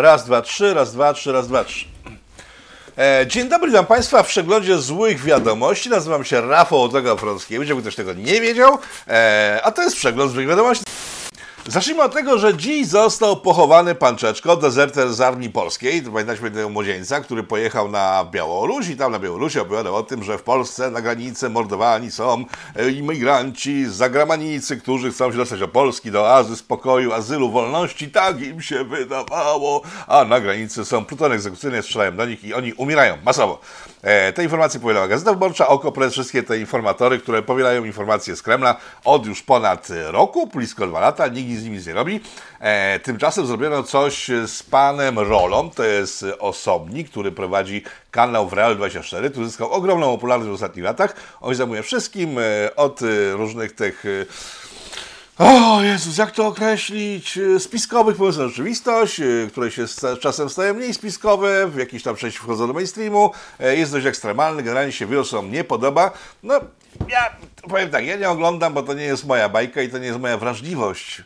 Raz, dwa, trzy, raz, dwa, trzy, raz, dwa, trzy. E, Dzień dobry, witam Państwa w przeglądzie złych wiadomości. Nazywam się Rafał Odlega Frąckiewicz, jakby ktoś tego nie wiedział. E, a to jest przegląd złych wiadomości. Zacznijmy od tego, że dziś został pochowany pan Czeczko, dezerter z Armii Polskiej. Pamiętacie tego młodzieńca, który pojechał na Białoruś i tam na Białorusi opowiadał o tym, że w Polsce na granicy mordowani są e, imigranci z zagranicy, którzy chcą się dostać do Polski, do oazy, spokoju, azylu, wolności. Tak im się wydawało. A na granicy są plutony egzekucyjne, strzelają do nich i oni umierają masowo. E, te informacje powielała Gazeta Wyborcza, Okopres, wszystkie te informatory, które powielają informacje z Kremla od już ponad roku, blisko dwa lata. Nikt z nimi nie robi. E, tymczasem zrobiono coś z panem Rolą, to jest osobnik, który prowadzi kanał w Real24, który zyskał ogromną popularność w ostatnich latach. On się zajmuje wszystkim, e, od różnych tych... O Jezus, jak to określić? E, Spiskowych pomysłów na rzeczywistość, e, które się czasem stają mniej spiskowe, w jakiejś tam części wchodzą do mainstreamu, e, jest dość ekstremalny, generalnie się wirusom nie podoba. No, ja powiem tak, ja nie oglądam, bo to nie jest moja bajka i to nie jest moja wrażliwość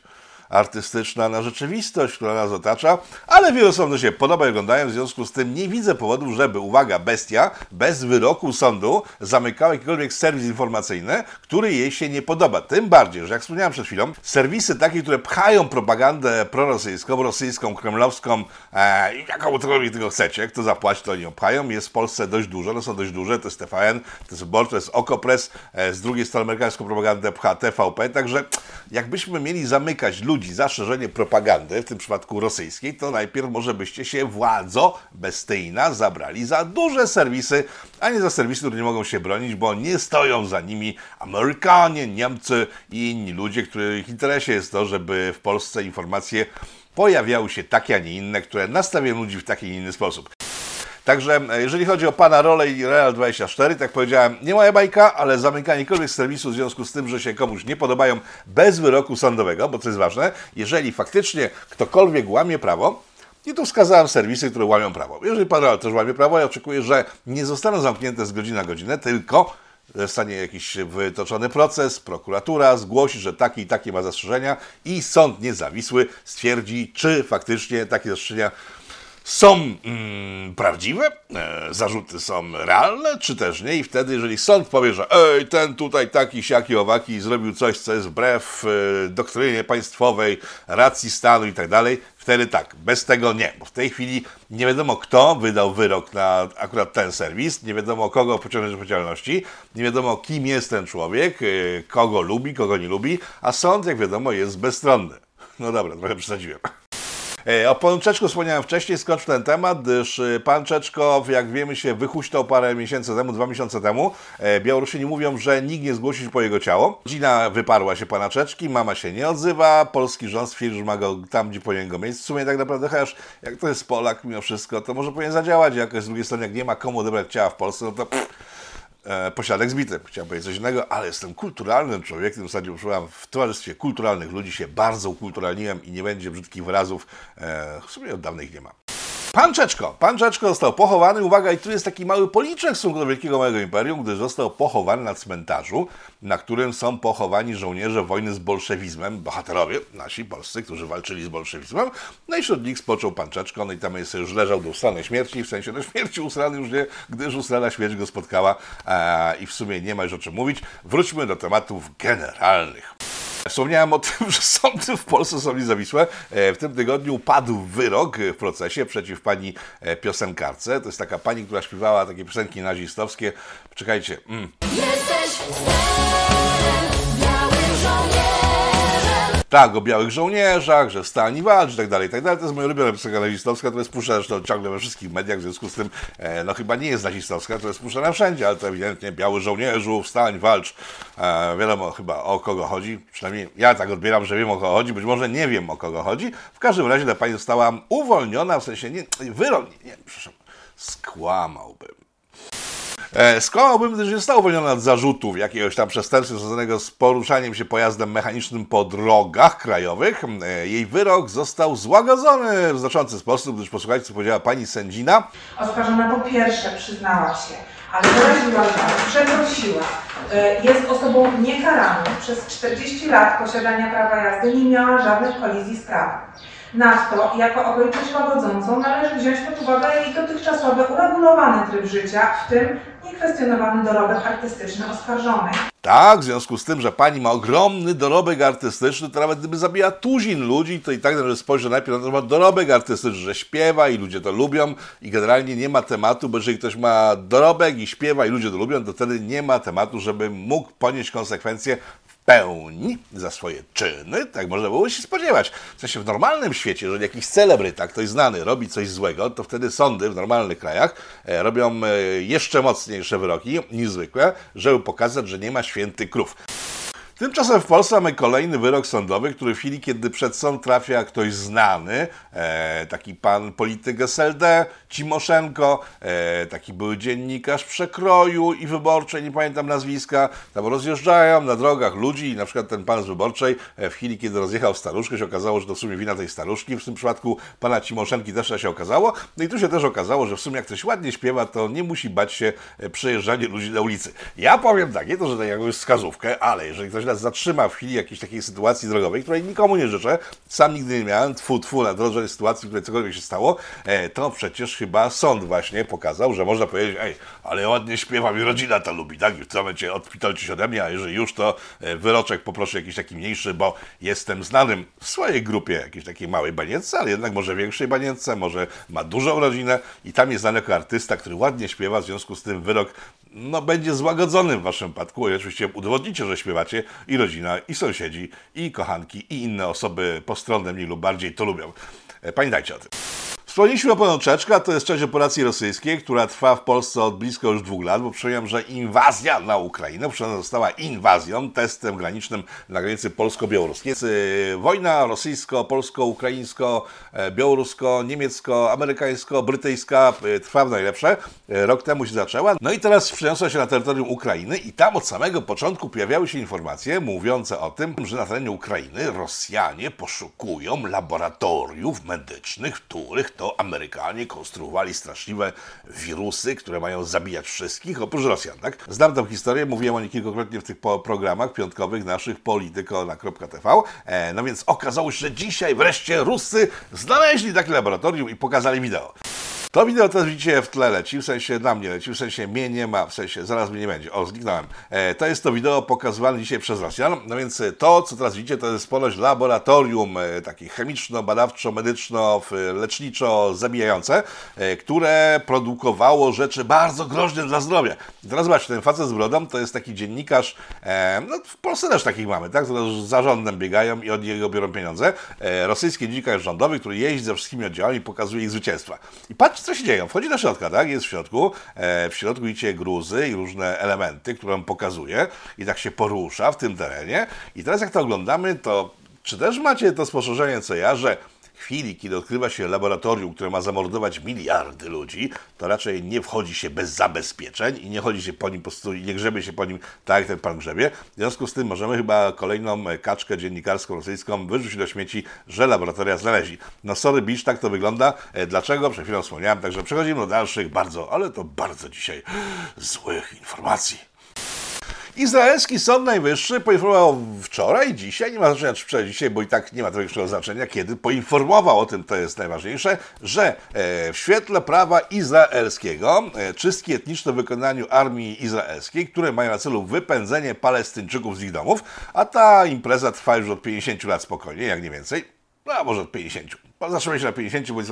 artystyczna na rzeczywistość, która nas otacza, ale wielu sądów się podoba i oglądają, w związku z tym nie widzę powodów, żeby, uwaga, bestia bez wyroku sądu zamykała jakikolwiek serwis informacyjny, który jej się nie podoba. Tym bardziej, że jak wspomniałem przed chwilą, serwisy takie, które pchają propagandę prorosyjską, rosyjską, kremlowską, e, jakąkolwiek tego chcecie, kto zapłaci, to oni ją pchają, jest w Polsce dość dużo, one są dość duże, to jest TVN, to jest Wyborcze, to jest Okopres, e, z drugiej strony amerykańską propagandę pcha TVP, także jakbyśmy mieli zamykać ludzi za szerzenie propagandy, w tym przypadku rosyjskiej, to najpierw może byście się władzo bestyjna zabrali za duże serwisy, a nie za serwisy, które nie mogą się bronić, bo nie stoją za nimi Amerykanie, Niemcy i inni ludzie, których interesie jest to, żeby w Polsce informacje pojawiały się takie, a nie inne, które nastawiają ludzi w taki, nie inny sposób. Także e, jeżeli chodzi o pana rolę i Real24, tak jak powiedziałem, nie moja bajka, ale zamykanie jakiegoś serwisu w związku z tym, że się komuś nie podobają bez wyroku sądowego, bo to jest ważne, jeżeli faktycznie ktokolwiek łamie prawo, i tu wskazałem serwisy, które łamią prawo. Jeżeli pan Real też łamie prawo, ja oczekuję, że nie zostaną zamknięte z godziny na godzinę, tylko zostanie jakiś wytoczony proces, prokuratura zgłosi, że takie i takie ma zastrzeżenia i sąd niezawisły stwierdzi, czy faktycznie takie zastrzeżenia są mm, prawdziwe, e, zarzuty są realne, czy też nie. I wtedy, jeżeli sąd powie, że ej, ten tutaj taki, siaki, owaki zrobił coś, co jest wbrew e, doktrynie państwowej, racji stanu i tak dalej, wtedy tak, bez tego nie. Bo w tej chwili nie wiadomo, kto wydał wyrok na akurat ten serwis, nie wiadomo, kogo pociągnąć do odpowiedzialności, nie wiadomo, kim jest ten człowiek, e, kogo lubi, kogo nie lubi, a sąd, jak wiadomo, jest bezstronny. No dobra, trochę przesadziłem. E, O panu Czeczku wspomniałem wcześniej, skończę ten temat, gdyż e, pan Czeczko, jak wiemy, się wychuśtał parę miesięcy temu, dwa miesiące temu. E, Białorusini mówią, że nikt nie zgłosił po jego ciało. Rodzina wyparła się pana Czeczki, mama się nie odzywa, polski rząd stwierdził, że ma go tam, gdzie powinien go mieć. W sumie tak naprawdę, chociaż jak to jest Polak mimo wszystko, to może powinien zadziałać jakoś z drugiej strony, jak nie ma komu odebrać ciała w Polsce, no to... Pff, e, posiadek zbity. Chciałem powiedzieć coś innego, ale jestem kulturalnym człowiekiem. W zasadzie użyłam w towarzystwie kulturalnych ludzi, się bardzo ukulturalniłem i nie będzie brzydkich wyrazów. E, w sumie od dawna ich nie ma. Pan Czeczko. Pan Czeczko został pochowany. Uwaga, i tu jest taki mały policzek w stosunku do Wielkiego Małego Imperium, gdyż został pochowany na cmentarzu, na którym są pochowani żołnierze wojny z bolszewizmem, bohaterowie nasi polscy, którzy walczyli z bolszewizmem. No i wśród nich spoczął pan Czeczko, no i tam jest już leżał do usranej śmierci, w sensie do śmierci usrany już nie, gdyż usrana śmierć go spotkała e, i w sumie nie ma już o czym mówić. Wróćmy do tematów generalnych. Wspomniałem o tym, że sądy w Polsce są niezawisłe. E, W tym tygodniu padł wyrok w procesie przeciw pani e, piosenkarce. To jest taka pani, która śpiewała takie piosenki nazistowskie. Czekajcie. Mm. Jesteś Tak, o białych żołnierzach, że wstani walcz i tak dalej, tak dalej. To jest moja ulubiona piosenka nazistowska, która jest puszczana ciągle we wszystkich mediach, w związku z tym, e, no chyba nie jest nazistowska, to jest puszczana wszędzie, ale to ewidentnie biały żołnierzu, wstań, walcz. E, wiadomo chyba o kogo chodzi, przynajmniej ja tak odbieram, że wiem o kogo chodzi, być może nie wiem o kogo chodzi. W każdym razie ta pani została uwolniona, w sensie, nie, wyrok, nie, nie przepraszam, skłamałbym. E, Skłamałbym, gdyż nie została uwolniona od zarzutów jakiegoś tam przestępstwa związanego z poruszaniem się pojazdem mechanicznym po drogach krajowych. E, Jej wyrok został złagodzony w znaczący sposób, gdyż posłuchajcie, co powiedziała pani sędzina. Oskarżona po pierwsze przyznała się, ale wyraziła żal, przeprosiła. Y, Jest osobą niekaraną. Przez 40 lat posiadania prawa jazdy nie miała żadnych kolizji z prawem. Nadto, jako okoliczność łagodzącą należy wziąć pod uwagę jej dotychczasowy uregulowany tryb życia, w tym niekwestionowany dorobek artystyczny oskarżonej. Tak, w związku z tym, że pani ma ogromny dorobek artystyczny, to nawet gdyby zabija tuzin ludzi, to i tak należy spojrzeć najpierw na to, ma dorobek artystyczny, że śpiewa i ludzie to lubią i generalnie nie ma tematu, bo jeżeli ktoś ma dorobek i śpiewa i ludzie to lubią, to wtedy nie ma tematu, żeby mógł ponieść konsekwencje pełni za swoje czyny, tak można było się spodziewać. W sensie w normalnym świecie, jeżeli jakiś celebryta, ktoś znany robi coś złego, to wtedy sądy w normalnych krajach e, robią e, jeszcze mocniejsze wyroki niż zwykle, żeby pokazać, że nie ma świętych krów. Tymczasem w Polsce mamy kolejny wyrok sądowy, który w chwili, kiedy przed sąd trafia ktoś znany, e, taki pan polityk SLD, Cimoszenko, e, taki były dziennikarz przekroju i wyborczej, nie pamiętam nazwiska, tam rozjeżdżają na drogach ludzi i na przykład ten pan z wyborczej e, w chwili, kiedy rozjechał staruszkę, się okazało, że to w sumie wina tej staruszki, w tym przypadku pana Cimoszenki też się okazało, no i tu się też okazało, że w sumie jak ktoś ładnie śpiewa, to nie musi bać się e, przejeżdżanie ludzi na ulicy. Ja powiem tak, nie to, że tak jakąś wskazówkę, ale jeżeli ktoś nas zatrzyma w chwili jakiejś takiej sytuacji drogowej, której nikomu nie życzę, sam nigdy nie miałem, tfu, tfu, na drodze sytuacji, w której cokolwiek się stało, e, to przecież chyba sąd właśnie pokazał, że można powiedzieć, ej, ale ładnie śpiewam i rodzina to lubi, tak? W tym momencie odpitolcie się ode mnie, a jeżeli już, to e, wyroczek poproszę jakiś taki mniejszy, bo jestem znanym w swojej grupie, jakiejś takiej małej banietce, ale jednak może większej banietce, może ma dużą rodzinę i tam jest znany jako artysta, który ładnie śpiewa, w związku z tym wyrok no, będzie złagodzony w waszym przypadku, i oczywiście udowodnicie, że śpiewacie i rodzina, i sąsiedzi, i kochanki, i inne osoby postronne mniej lub bardziej to lubią. E, Pamiętajcie o tym. Wspomnieliśmy o Panoczeczka, to jest część operacji rosyjskiej, która trwa w Polsce od blisko już dwóch lat, bo przypominam, że inwazja na Ukrainę przyjęta została inwazją, testem granicznym na granicy polsko-białoruskiej. Y, Wojna rosyjsko-polsko-ukraińsko-niemiecko-amerykańsko-brytyjska y, trwa w najlepsze. Y, Rok temu się zaczęła. No i teraz przeniosła się na terytorium Ukrainy i tam od samego początku pojawiały się informacje mówiące o tym, że na terenie Ukrainy Rosjanie poszukują laboratoriów medycznych, w których to Amerykanie konstruowali straszliwe wirusy, które mają zabijać wszystkich, oprócz Rosjan, tak? Znam tę historię, mówiłem o niej kilkakrotnie w tych programach piątkowych naszych polityko. E, no więc okazało się, że dzisiaj wreszcie Ruscy znaleźli takie laboratorium i pokazali wideo. To wideo teraz widzicie w tle leci, w sensie na mnie leci, w sensie mnie nie ma, w sensie zaraz mnie nie będzie. O, zniknąłem. E, to jest to wideo pokazywane dzisiaj przez Rosjan. No więc e, to, co teraz widzicie, to jest ponoć laboratorium e, takie chemiczno, badawczo, medyczno, w- leczniczo zabijające, e, które produkowało rzeczy bardzo groźne dla zdrowia. I teraz zobaczcie, ten facet z brodą to jest taki dziennikarz, e, no w Polsce też takich mamy, tak? Które z zarządem biegają i od niego biorą pieniądze. E, rosyjski dziennikarz rządowy, który jeździ ze wszystkimi oddziałami i pokazuje ich zwycięstwa. I patrzcie, co się dzieje. Wchodzi do środka, tak? Jest w środku. E, w środku widzicie gruzy i różne elementy, które on pokazuje i tak się porusza w tym terenie. I teraz jak to oglądamy, to czy też macie to spostrzeżenie, co ja, że chwili, kiedy odkrywa się laboratorium, które ma zamordować miliardy ludzi, to raczej nie wchodzi się bez zabezpieczeń i nie chodzi się po nim po prostu nie grzebie się po nim tak jak ten pan grzebie. W związku z tym możemy chyba kolejną kaczkę dziennikarską rosyjską wyrzucić do śmieci, że laboratoria znaleźli. No sorry, bisz, tak to wygląda. E, Dlaczego? Przed chwilą wspomniałem, także przechodzimy do dalszych bardzo, ale to bardzo dzisiaj złych informacji. Izraelski Sąd Najwyższy poinformował wczoraj, dzisiaj, nie ma znaczenia czy wczoraj, dzisiaj, bo i tak nie ma to większego znaczenia, kiedy poinformował o tym, to jest najważniejsze, że e, w świetle prawa izraelskiego e, czystki etniczne w wykonaniu armii izraelskiej, które mają na celu wypędzenie Palestyńczyków z ich domów, a ta impreza trwa już od 50 lat spokojnie, jak nie więcej, no a może od 50. Zatrzymaj się na 50, bo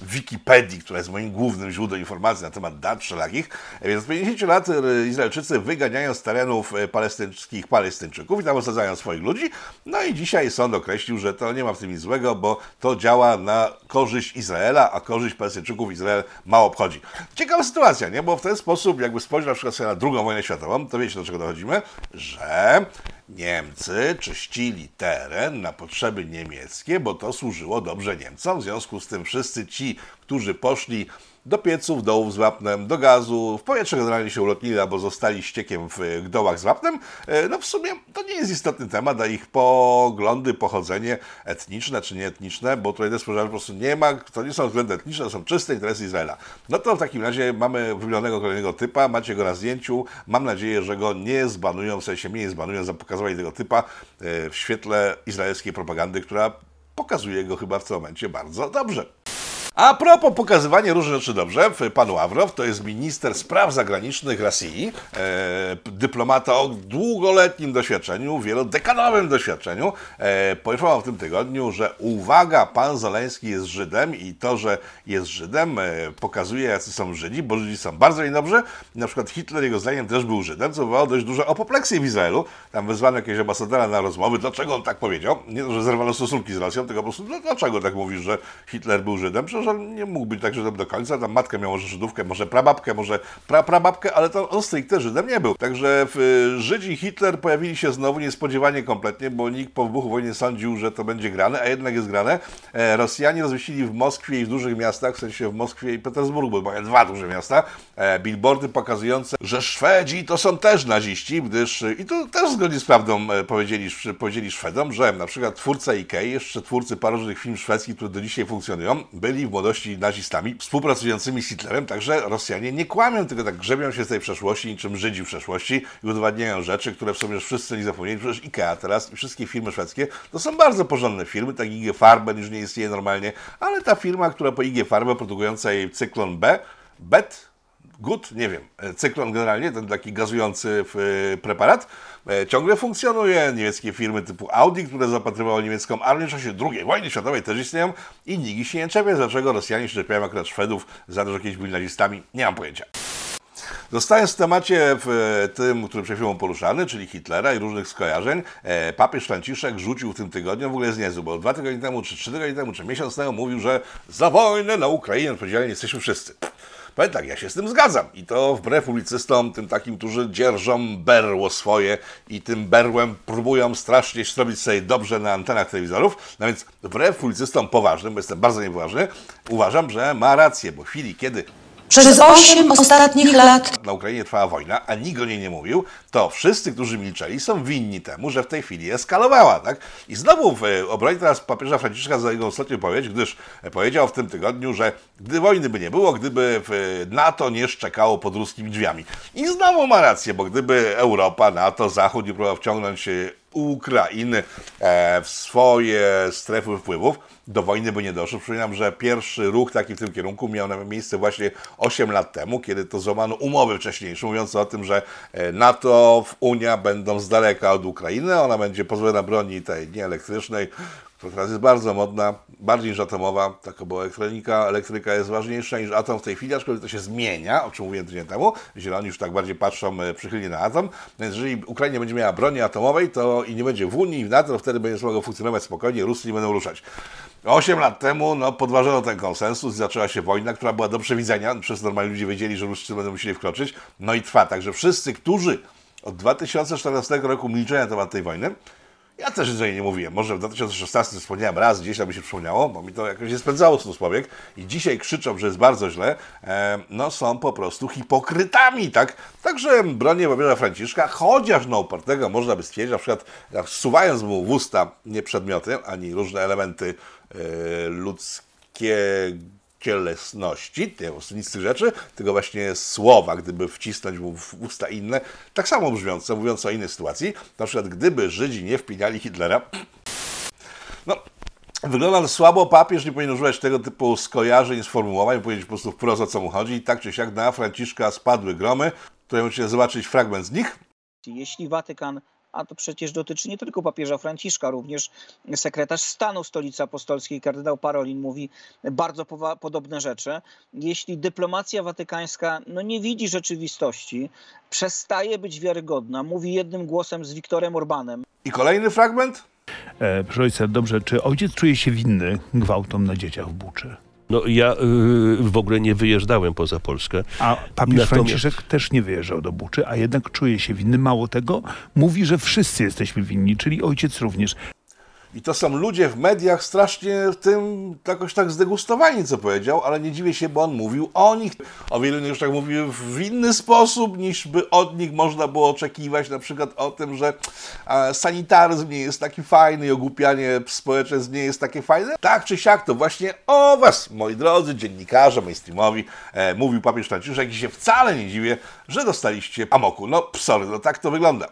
w Wikipedii, która jest moim głównym źródłem informacji na temat dat wszelakich. Więc od 50 lat e, Izraelczycy wyganiają z terenów e, palestyńskich Palestyńczyków i tam osadzają swoich ludzi. No i dzisiaj sąd określił, że to nie ma w tym nic złego, bo to działa na korzyść Izraela, a korzyść Palestyńczyków Izrael mało obchodzi. Ciekawa sytuacja, nie? Bo w ten sposób, jakby spojrzeć na przykład na II wojnę światową, to wiecie do czego dochodzimy, że Niemcy czyścili teren na potrzeby niemieckie, bo to służyło dobrze Niemcom. W związku z tym wszyscy ci, którzy poszli do pieców, dołów z wapnem, do gazu, w powietrze generalnie się ulotnili albo zostali ściekiem w dołach z wapnem, e, no w sumie to nie jest istotny temat, a ich poglądy, pochodzenie etniczne czy nieetniczne, bo tutaj też po prostu nie ma, to nie są względy etniczne, to są czyste interesy Izraela. No to w takim razie mamy wybionego kolejnego typa, macie go na zdjęciu, mam nadzieję, że go nie zbanują, w sensie mnie nie zbanują za pokazywanie tego typa e, w świetle izraelskiej propagandy, która pokazuje go chyba w tym momencie bardzo dobrze. A propos pokazywania różnych rzeczy dobrze, pan Ławrow to jest minister spraw zagranicznych Rosji, e, dyplomata o długoletnim doświadczeniu, wielodekadowym doświadczeniu. E, poinformował w tym tygodniu, że uwaga, pan Zaleński jest Żydem i to, że jest Żydem e, pokazuje, jacy są Żydzi, bo Żydzi są bardzo niedobrzy. Na przykład Hitler jego zdaniem też był Żydem, co wywołało dość dużą apopleksję w Izraelu. Tam wezwano jakiegoś ambasadora na rozmowy, dlaczego on tak powiedział. Nie to, że zerwano stosunki z Rosją, tylko po prostu, no, dlaczego tak mówisz, że Hitler był Żydem? Przecież nie mógł być tak Żydem do końca. Tam matkę miał może Żydówkę, może prababkę, może pra, prababkę, ale to on stricte Żydem nie był. Także w, Żydzi Hitler pojawili się znowu niespodziewanie kompletnie, bo nikt po wybuchu wojny sądził, że to będzie grane, a jednak jest grane. E, Rosjanie rozmieścili w Moskwie i w dużych miastach, w sensie w Moskwie i Petersburgu, bo mają dwa duże miasta, e, billboardy pokazujące, że Szwedzi to są też naziści, gdyż, i to też zgodnie z prawdą e, powiedzieli, powiedzieli Szwedom, że na przykład twórca Ikei, jeszcze twórcy paru różnych film szwedzkich, które do dzisiaj funkcjonują, byli w młodości nazistami, współpracującymi z Hitlerem, także Rosjanie nie kłamią, tylko tak grzebią się z tej przeszłości, niczym Żydzi w przeszłości i udowadniają rzeczy, które w sumie już wszyscy nie zapomnieli. Przecież Ikea teraz i wszystkie firmy szwedzkie to są bardzo porządne firmy, tak IG Farben już nie istnieje normalnie, ale ta firma, która po IG Farben produkująca jej cyklon B, BET, Good, nie wiem, e, cyklon generalnie, ten taki gazujący e, preparat, e, ciągle funkcjonuje. Niemieckie firmy typu Audi, które zapatrywało niemiecką armię w czasie II wojny światowej też istnieją i nikt się nie czepia. Dlaczego Rosjanie się czepiają akurat Szwedów za to, że kiedyś byli nazistami? Nie mam pojęcia. Zostając w temacie w tym, który przed chwilą poruszany, czyli Hitlera i różnych skojarzeń, papież Franciszek rzucił w tym tygodniu, w ogóle jest niezły, bo dwa tygodnie temu, czy trzy tygodnie temu, czy miesiąc temu mówił, że za wojnę na Ukrainie odpowiedzialni jesteśmy wszyscy. Powiem tak, ja się z tym zgadzam. I to wbrew publicystom, tym takim, którzy dzierżą berło swoje i tym berłem próbują strasznie zrobić sobie dobrze na antenach telewizorów. No więc wbrew publicystom poważnym, bo jestem bardzo niepoważny, uważam, że ma rację, bo w chwili, kiedy Przez osiem ostatnich lat na Ukrainie trwała wojna, a nikt o niej nie mówił, to wszyscy, którzy milczeli, są winni temu, że w tej chwili eskalowała. Tak? I znowu w e, obronie teraz papieża Franciszka za jego ostatnią wypowiedź, gdyż e, powiedział w tym tygodniu, że gdy wojny by nie było, gdyby w NATO nie szczekało pod ruskimi drzwiami. I znowu ma rację, bo gdyby Europa, NATO, Zachód nie próbował wciągnąć e, Ukrainy e, w swoje strefy wpływów, do wojny by nie doszło. Przypominam, że pierwszy ruch taki w tym kierunku miał miejsce właśnie 8 lat temu, kiedy to złamano umowy wcześniejsze, mówiące o tym, że e, NATO, Unia będą z daleka od Ukrainy, ona będzie pozbawiona broni tej nieelektrycznej, która teraz jest bardzo modna, bardziej niż atomowa, taka była elektronika, elektryka jest ważniejsza niż atom w tej chwili, aczkolwiek to się zmienia, o czym mówiłem tydzień temu, zieloni już tak bardziej patrzą e, przychylnie na atom, więc jeżeli Ukraina będzie miała broni atomowej to i nie będzie w Unii i w NATO, to wtedy będzie mogło funkcjonować spokojnie, Ruscy nie będą ruszać. 8 lat temu no, podważono ten konsensus i zaczęła się wojna, która była do przewidzenia, przez normalni ludzie wiedzieli, że Ruscy będą musieli wkroczyć, no i trwa, także wszyscy, którzy od 2014 roku milczeli na temat tej wojny, ja też nic o niej nie mówiłem. Może w 2016 wspomniałem raz, gdzieś mi się przypomniało, bo mi to jakoś nie spędzało snu powiek. I dzisiaj krzyczą, że jest bardzo źle. E, no są po prostu hipokrytami, tak? Także bronię papieża Franciszka, chociaż na upartego można by stwierdzić, na przykład jak wsuwając mu w usta nie przedmioty, ani różne elementy e, ludzkie cielesności, nie nic z tych rzeczy, tylko właśnie słowa, gdyby wcisnąć mu w usta inne, tak samo brzmiące, mówiąc o innej sytuacji, na przykład gdyby Żydzi nie wpinali Hitlera, no, Wygląda na słabo, papież nie powinien używać tego typu skojarzeń, sformułowań, powiedzieć po prostu wprost o co mu chodzi. I tak czy siak na Franciszka spadły gromy, które możecie zobaczyć fragment z nich. Jeśli Watykan, a to przecież dotyczy nie tylko papieża Franciszka, również sekretarz stanu Stolicy Apostolskiej, kardynał Parolin, mówi bardzo podobne rzeczy. Jeśli dyplomacja watykańska no, nie widzi rzeczywistości, przestaje być wiarygodna, mówi jednym głosem z Wiktorem Orbanem, I kolejny fragment. E, proszę ojca, dobrze, czy ojciec czuje się winny gwałtom na dzieciach w Buczy? No ja y, w ogóle nie wyjeżdżałem poza Polskę. A papież Natomiast- Franciszek też nie wyjeżdżał do Buczy, a jednak czuje się winny. Mało tego, mówi, że wszyscy jesteśmy winni, czyli ojciec również. I to są ludzie w mediach strasznie tym jakoś tak zdegustowani, co powiedział, ale nie dziwię się, bo on mówił o nich. O wielu już tak mówił w inny sposób, niż by od nich można było oczekiwać, na przykład o tym, że e, sanitaryzm nie jest taki fajny i ogłupianie społeczeństw nie jest takie fajne. Tak czy siak, to właśnie o was, moi drodzy dziennikarze mainstreamowi, e, mówił papież Franciszek i się wcale nie dziwię, że dostaliście amoku. No, sorry, no tak to wygląda.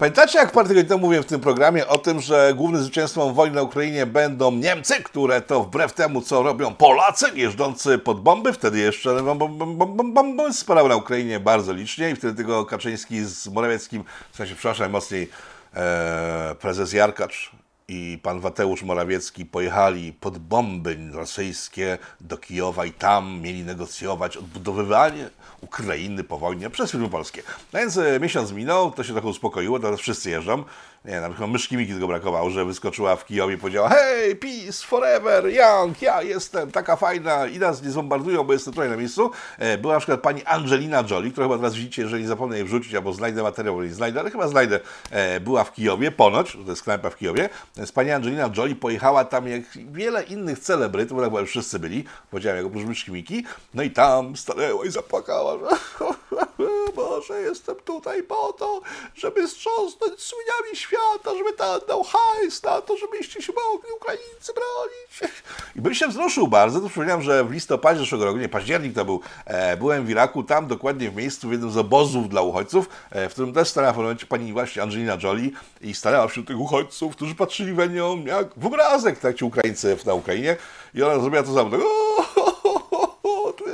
Pamiętacie, jak parę tygodni temu mówiłem w tym programie o tym, że głównym zwycięstwem wojny na Ukrainie będą Niemcy, które to wbrew temu, co robią Polacy, jeżdżący pod bomby, wtedy jeszcze bom- bom- bom- bom- bom- bomby na Ukrainie bardzo licznie i wtedy tego Kaczyński z Morawieckim, w sensie, przepraszam najmocniej, e, prezes Jarkacz i pan Wateusz Morawiecki pojechali pod bomby rosyjskie do Kijowa i tam mieli negocjować odbudowywanie Ukrainy po wojnie przez firmy polskie. No więc e, miesiąc minął, to się trochę uspokoiło, teraz wszyscy jeżdżą. Nie, na przykład myszki Miki tylko brakowało, że wyskoczyła w Kijowie i powiedziała Hej, peace forever, young, ja jestem taka fajna i nas nie zbombardują, bo jestem tutaj na miejscu. E, Była na przykład pani Angelina Jolie, którą chyba teraz widzicie, jeżeli zapomnę jej wrzucić, albo znajdę materiał, nie znajdę, ale chyba znajdę. E, Była w Kijowie, ponoć, to jest knajpa w Kijowie. Więc pani Angelina Jolie pojechała tam jak wiele innych celebrytów, bo tak wszyscy byli, powiedziałem, jak oprócz myszki Miki. No i tam stanęła i zapłakała, że Boże, jestem tutaj po to, żeby strząsnąć słyniami świata, żeby tam dał hajs na to, żebyście się mogli Ukraińcy bronić. I bym się wzruszył bardzo, to przypomniałem, że w listopadzie zeszłego roku, nie, październik to był, e, byłem w Iraku, tam dokładnie w miejscu, w jednym z obozów dla uchodźców, e, w którym też stanęła w momencie pani właśnie Angelina Jolie i stanęła wśród tych uchodźców, którzy patrzyli we nią jak w obrazek, tak ci Ukraińcy na Ukrainie i ona zrobiła to samo, tak,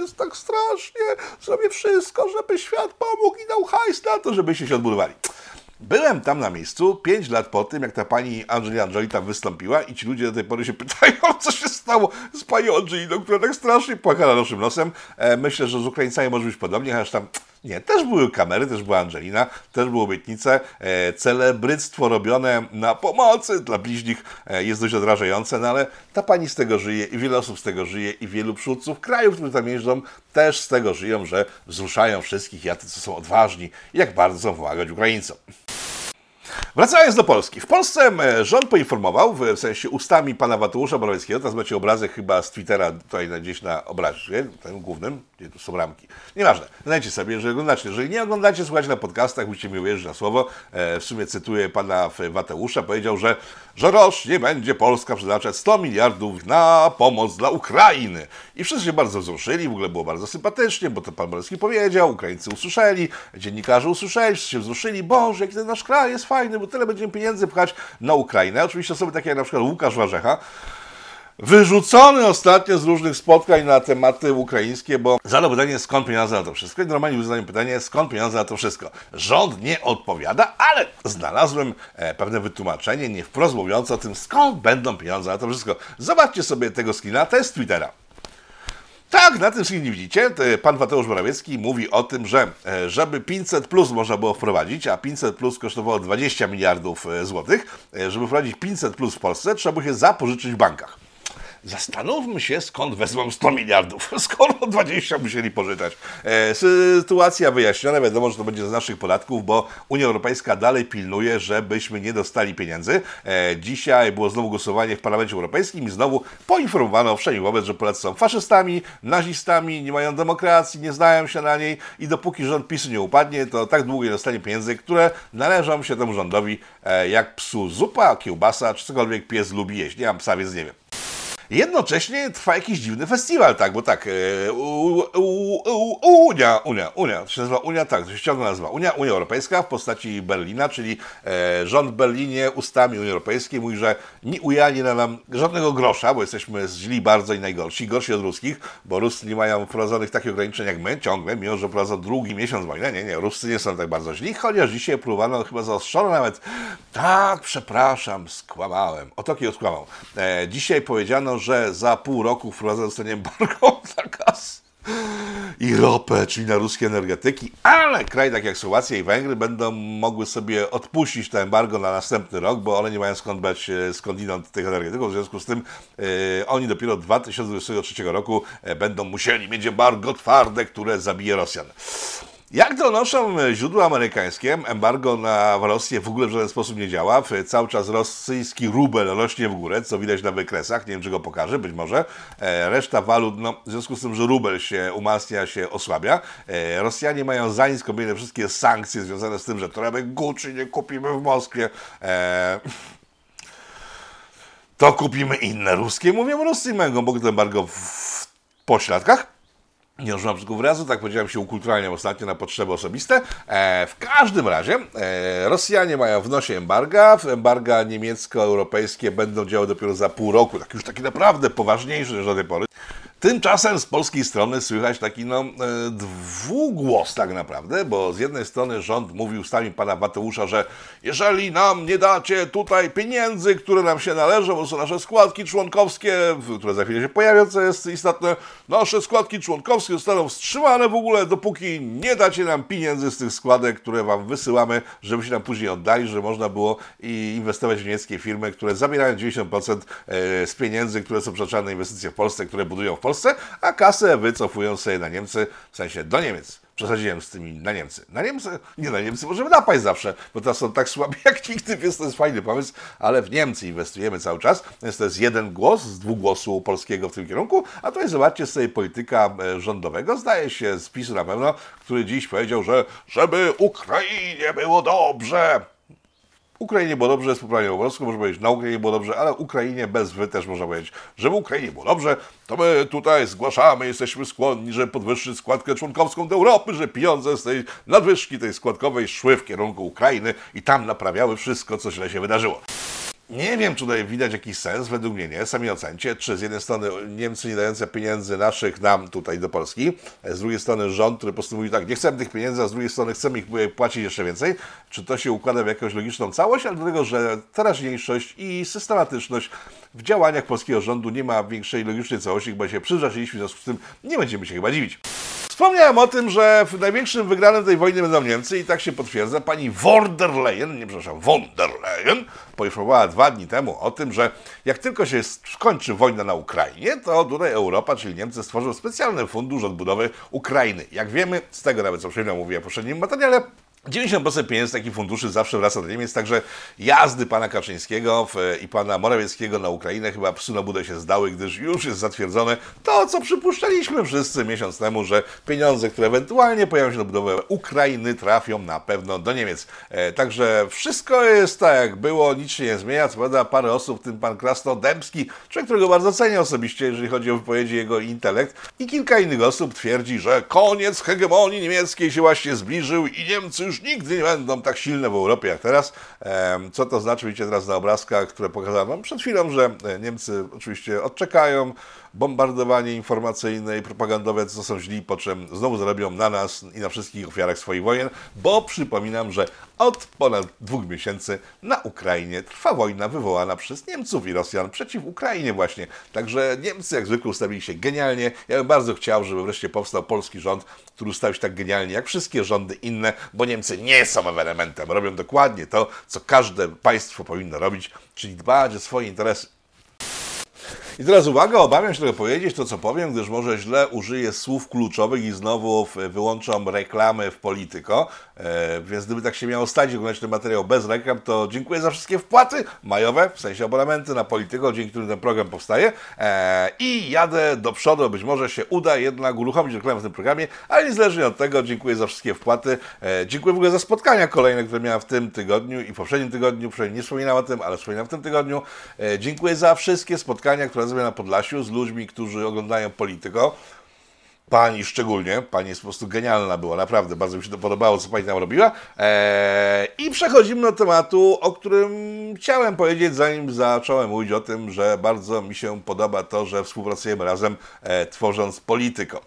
jest tak strasznie, zrobię wszystko, żeby świat pomógł i dał hajs na to, żebyście się odbudowali. Byłem tam na miejscu 5 lat po tym, jak ta pani Angelina Jolie tam wystąpiła i ci ludzie do tej pory się pytają, co się stało z panią Angeliną, która tak strasznie płakała naszym nosem. E, myślę, że z Ukraińcami może być podobnie, chociaż tam nie, też były kamery, też była Angelina, też były obietnice. E, celebryctwo robione na pomocy dla bliźnich e, jest dość odrażające, no ale ta pani z tego żyje i wiele osób z tego żyje i wielu przywódców krajów, którzy tam jeżdżą, też z tego żyją, że wzruszają wszystkich, jacy co są odważni i jak bardzo chcą pomagać Ukraińcom. Wracając do Polski. W Polsce e, rząd poinformował, w sensie ustami pana Mateusza Morawieckiego, teraz macie obrazek chyba z Twittera tutaj gdzieś na obrazie, tym głównym, gdzie tu są ramki. Nieważne, znajdziecie sobie, jeżeli oglądacie. Jeżeli nie oglądacie, słuchajcie na podcastach, musicie mi uwierzyć na słowo. E, w sumie cytuję pana Mateusza, powiedział, że, że rocznie będzie Polska przeznaczać 100 miliardów na pomoc dla Ukrainy. I wszyscy się bardzo wzruszyli, w ogóle było bardzo sympatycznie, bo to pan Morawiecki powiedział, Ukraińcy usłyszeli, dziennikarze usłyszeli, wszyscy się wzruszyli, Boże, jaki ten nasz kraj jest fajny, bo tyle będziemy pieniędzy pchać na Ukrainę. Oczywiście osoby takie jak na przykład Łukasz Warzecha, wyrzucony ostatnio z różnych spotkań na tematy ukraińskie, bo zadał pytanie, skąd pieniądze na to wszystko. I normalnie zadałem pytanie, skąd pieniądze na to wszystko. Rząd nie odpowiada, ale znalazłem e, pewne wytłumaczenie, nie wprost mówiące o tym, skąd będą pieniądze na to wszystko. Zobaczcie sobie tego screena, to jest Twittera. Tak, na tym screenie widzicie, to pan Mateusz Morawiecki mówi o tym, że e, żeby 500 plus można było wprowadzić, a 500 plus kosztowało 20 miliardów e, złotych, e, żeby wprowadzić 500 plus w Polsce, trzeba było się zapożyczyć w bankach. Zastanówmy się, skąd wezmą 100 miliardów, skoro 20 musieli pożyczać. E, sytuacja wyjaśniona, wiadomo, że to będzie z naszych podatków, bo Unia Europejska dalej pilnuje, żebyśmy nie dostali pieniędzy. E, dzisiaj było znowu głosowanie w Parlamencie Europejskim i znowu poinformowano wszędzie wobec, że Polacy są faszystami, nazistami, nie mają demokracji, nie znają się na niej i dopóki rząd PiSu nie upadnie, to tak długo nie dostanie pieniędzy, które należą się temu rządowi e, jak psu zupa, kiełbasa czy cokolwiek pies lubi jeść. Nie mam psa, więc nie wiem. Jednocześnie trwa jakiś dziwny festiwal, tak, bo tak, e, Unia, Unia, Unia, to się nazywa Unia, tak, to się ciągle nazywa Unia, Unia Europejska w postaci Berlina, czyli e, rząd Berlinie ustami Unii Europejskiej mówi, że nie Unia nie da nam żadnego grosza, bo jesteśmy źli bardzo i najgorsi, gorsi od ruskich, bo Ruscy nie mają wprowadzonych takich ograniczeń jak my, ciągle, mimo że prowadzą drugi miesiąc wojny, nie, nie, Ruscy nie są tak bardzo źli, chociaż dzisiaj próbowano chyba zaostrzono nawet, tak, przepraszam, skłamałem, o to skłamał. E, dzisiaj powiedziano, że za pół roku wprowadzone zostanie embargo na gaz i ropę, czyli na ruskie energetyki, ale kraj tak jak Słowacja i Węgry będą mogły sobie odpuścić to embargo na następny rok, bo one nie mają skąd brać e, skądinąd tych energetyków, w związku z tym e, oni dopiero od 2023 roku e, będą musieli mieć embargo twarde, które zabije Rosjan. Jak donoszą źródła amerykańskie, embargo na Rosję w ogóle w żaden sposób nie działa. Cały czas rosyjski rubel rośnie w górę, co widać na wykresach. Nie wiem, czy go pokażę, być może. E, Reszta walut, no, w związku z tym, że rubel się umacnia, się osłabia. E, Rosjanie mają za nic kobiety wszystkie sankcje związane z tym, że toreby Gucci nie kupimy w Moskwie. E, to kupimy inne ruskie. Mówią Rosji, mają głębokie embargo w pośladkach. Używam brzydkiego wyrazu, tak powiedziałem się ukulturalniam ostatnio na potrzeby osobiste. E, w każdym razie e, Rosjanie mają w nosie embarga. Embarga niemiecko-europejskie będą działały dopiero za pół roku. Tak już taki naprawdę poważniejszy niż do tej pory. Tymczasem z polskiej strony słychać taki no, e, dwugłos tak naprawdę, bo z jednej strony rząd mówił ustami pana Mateusza, że jeżeli nam nie dacie tutaj pieniędzy, które nam się należą, bo są nasze składki członkowskie, w- które za chwilę się pojawią, co jest istotne, nasze składki członkowskie zostaną wstrzymane w ogóle, dopóki nie dacie nam pieniędzy z tych składek, które wam wysyłamy, żebyście nam później oddali, że można było inwestować w niemieckie firmy, które zabierają 90% e, z pieniędzy, które są przeznaczane na inwestycje w Polsce, które budują w Polsce, a kasę wycofują sobie na Niemcy, w sensie do Niemiec. Przesadziłem z tymi na Niemcy. Na Niemcy, nie na Niemcy, możemy napaść zawsze, bo teraz są tak słabi jak nigdy, więc to jest fajny pomysł, ale w Niemcy inwestujemy cały czas, więc to jest jeden głos z dwóch głosu polskiego w tym kierunku, a tutaj zobaczcie sobie polityka e, rządowego, zdaje się z PiSu na pewno, który dziś powiedział, że żeby Ukrainie było dobrze, Ukrainie było dobrze, jest poprawnie po polsku, może powiedzieć na Ukrainie było dobrze, ale Ukrainie bez wy też można powiedzieć, żeby Ukrainie było dobrze, to my tutaj zgłaszamy, jesteśmy skłonni, żeby podwyższyć składkę członkowską do Europy, że pieniądze z tej nadwyżki tej składkowej szły w kierunku Ukrainy i tam naprawiały wszystko, co źle się wydarzyło. Nie wiem, czy tutaj widać jakiś sens, według mnie nie, sami ocencie, czy z jednej strony Niemcy nie dające pieniędzy naszych nam tutaj do Polski, z drugiej strony rząd, który po prostu mówi tak, nie chcemy tych pieniędzy, a z drugiej strony chcemy ich e, płacić jeszcze więcej, czy to się układa w jakąś logiczną całość, ale do tego, że teraźniejszość i systematyczność w działaniach polskiego rządu nie ma większej logicznej całości, chyba się przyzraczyliśmy, w związku z tym nie będziemy się chyba dziwić. Wspomniałem o tym, że w największym wygranym tej wojny będą Niemcy i tak się potwierdza. Pani von der Leyen, nie przepraszam, von der Leyen, poinformowała dwa dni temu o tym, że jak tylko się skończy wojna na Ukrainie, to tutaj Europa, czyli Niemcy, stworzą specjalny fundusz odbudowy Ukrainy. Jak wiemy, z tego nawet co chwilą mówiłem w poprzednim materiale, 90% pieniędzy takich funduszy zawsze wraca do Niemiec, także jazdy pana Kaczyńskiego w- i pana Morawieckiego na Ukrainę chyba psu na budę się zdały, gdyż już jest zatwierdzone to, co przypuszczaliśmy wszyscy miesiąc temu, że pieniądze, które ewentualnie pojawią się na budowę Ukrainy, trafią na pewno do Niemiec. E, także wszystko jest tak, jak było, nic się nie zmienia. Co prawda parę osób, w tym pan Krasnodębski, człowiek, którego bardzo cenię osobiście, jeżeli chodzi o wypowiedzi jego intelekt, i kilka innych osób twierdzi, że koniec hegemonii niemieckiej się właśnie zbliżył i Niemcy już nigdy nie będą tak silne w Europie jak teraz. Co to znaczy? Widzicie teraz na obrazkach, które pokazałem wam przed chwilą, że e, Niemcy oczywiście odczekają bombardowanie informacyjne i propagandowe, co są źli, po czym znowu zarobią na nas i na wszystkich ofiarach swoich wojen, bo przypominam, że od ponad dwóch miesięcy na Ukrainie trwa wojna wywołana przez Niemców i Rosjan przeciw Ukrainie właśnie. Także Niemcy jak zwykle ustawili się genialnie. Ja bym bardzo chciał, żeby wreszcie powstał polski rząd, który ustawił się tak genialnie jak wszystkie rządy inne, bo Niemcy nie są ewenementem. Robią dokładnie to, co każde państwo powinno robić, czyli dbać o swoje interesy. I teraz uwaga, obawiam się tego powiedzieć, to co powiem, gdyż może źle użyję słów kluczowych i znowu wyłączam reklamy w Polityko, e, więc gdyby tak się miało stać, oglądać ten materiał bez reklam, to dziękuję za wszystkie wpłaty majowe, w sensie abonamenty na Polityko, dzięki którym ten program powstaje. E, i jadę do przodu, być może się uda jednak uruchomić reklamę w tym programie, ale niezależnie od tego, dziękuję za wszystkie wpłaty, e, dziękuję w ogóle za spotkania kolejne, które miałem w tym tygodniu i w poprzednim tygodniu, przynajmniej nie wspominałem o tym, ale wspominam w tym tygodniu, dziękuję za wszystkie spotkania, które zrobię na Podlasiu z ludźmi, którzy oglądają Polityko, Pani szczególnie, pani jest po prostu genialna była, naprawdę, bardzo mi się to podobało, co pani tam robiła. Eee, I przechodzimy do tematu, o którym chciałem powiedzieć, zanim zacząłem mówić o tym, że bardzo mi się podoba to, że współpracujemy razem, e, tworząc Polityko.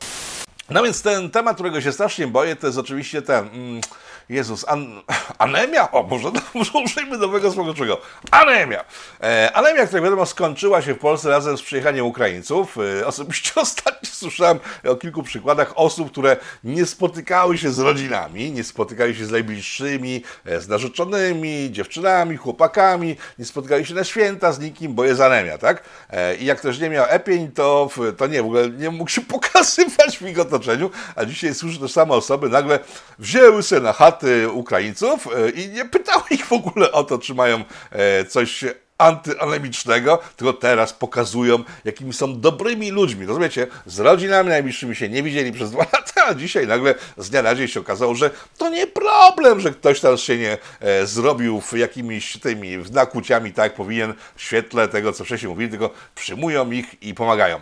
No więc ten temat, którego się strasznie boję, to jest oczywiście ten. Mm, Jezus, an, anemia? O, może, może użyjmy nowego słowa czego? Anemia. E, anemia, która wiadomo skończyła się w Polsce razem z przyjechaniem Ukraińców. E, osobiście ostatnio słyszałem o kilku przykładach osób, które nie spotykały się z rodzinami, nie spotykały się z najbliższymi, e, z narzeczonymi, dziewczynami, chłopakami, nie spotykali się na święta z nikim, bo jest anemia, tak? E, I jak ktoś nie miał epień, to, to nie, w ogóle nie mógł się pokazywać w ich otoczeniu, a dzisiaj słyszę, że same osoby nagle wzięły się na chaty Ukraińców e, i nie pytały ich w ogóle o to, czy mają e, coś antyanemicznego, tylko teraz pokazują, jakimi są dobrymi ludźmi. Rozumiecie? Z rodzinami najbliższymi się nie widzieli przez dwa lata, a dzisiaj nagle z dnia na dzień się okazało, że to nie problem, że ktoś tam się nie e, zrobił w jakimiś tymi nakłuciami, tak powinien, w świetle tego, co wcześniej mówili, tylko przyjmują ich i pomagają.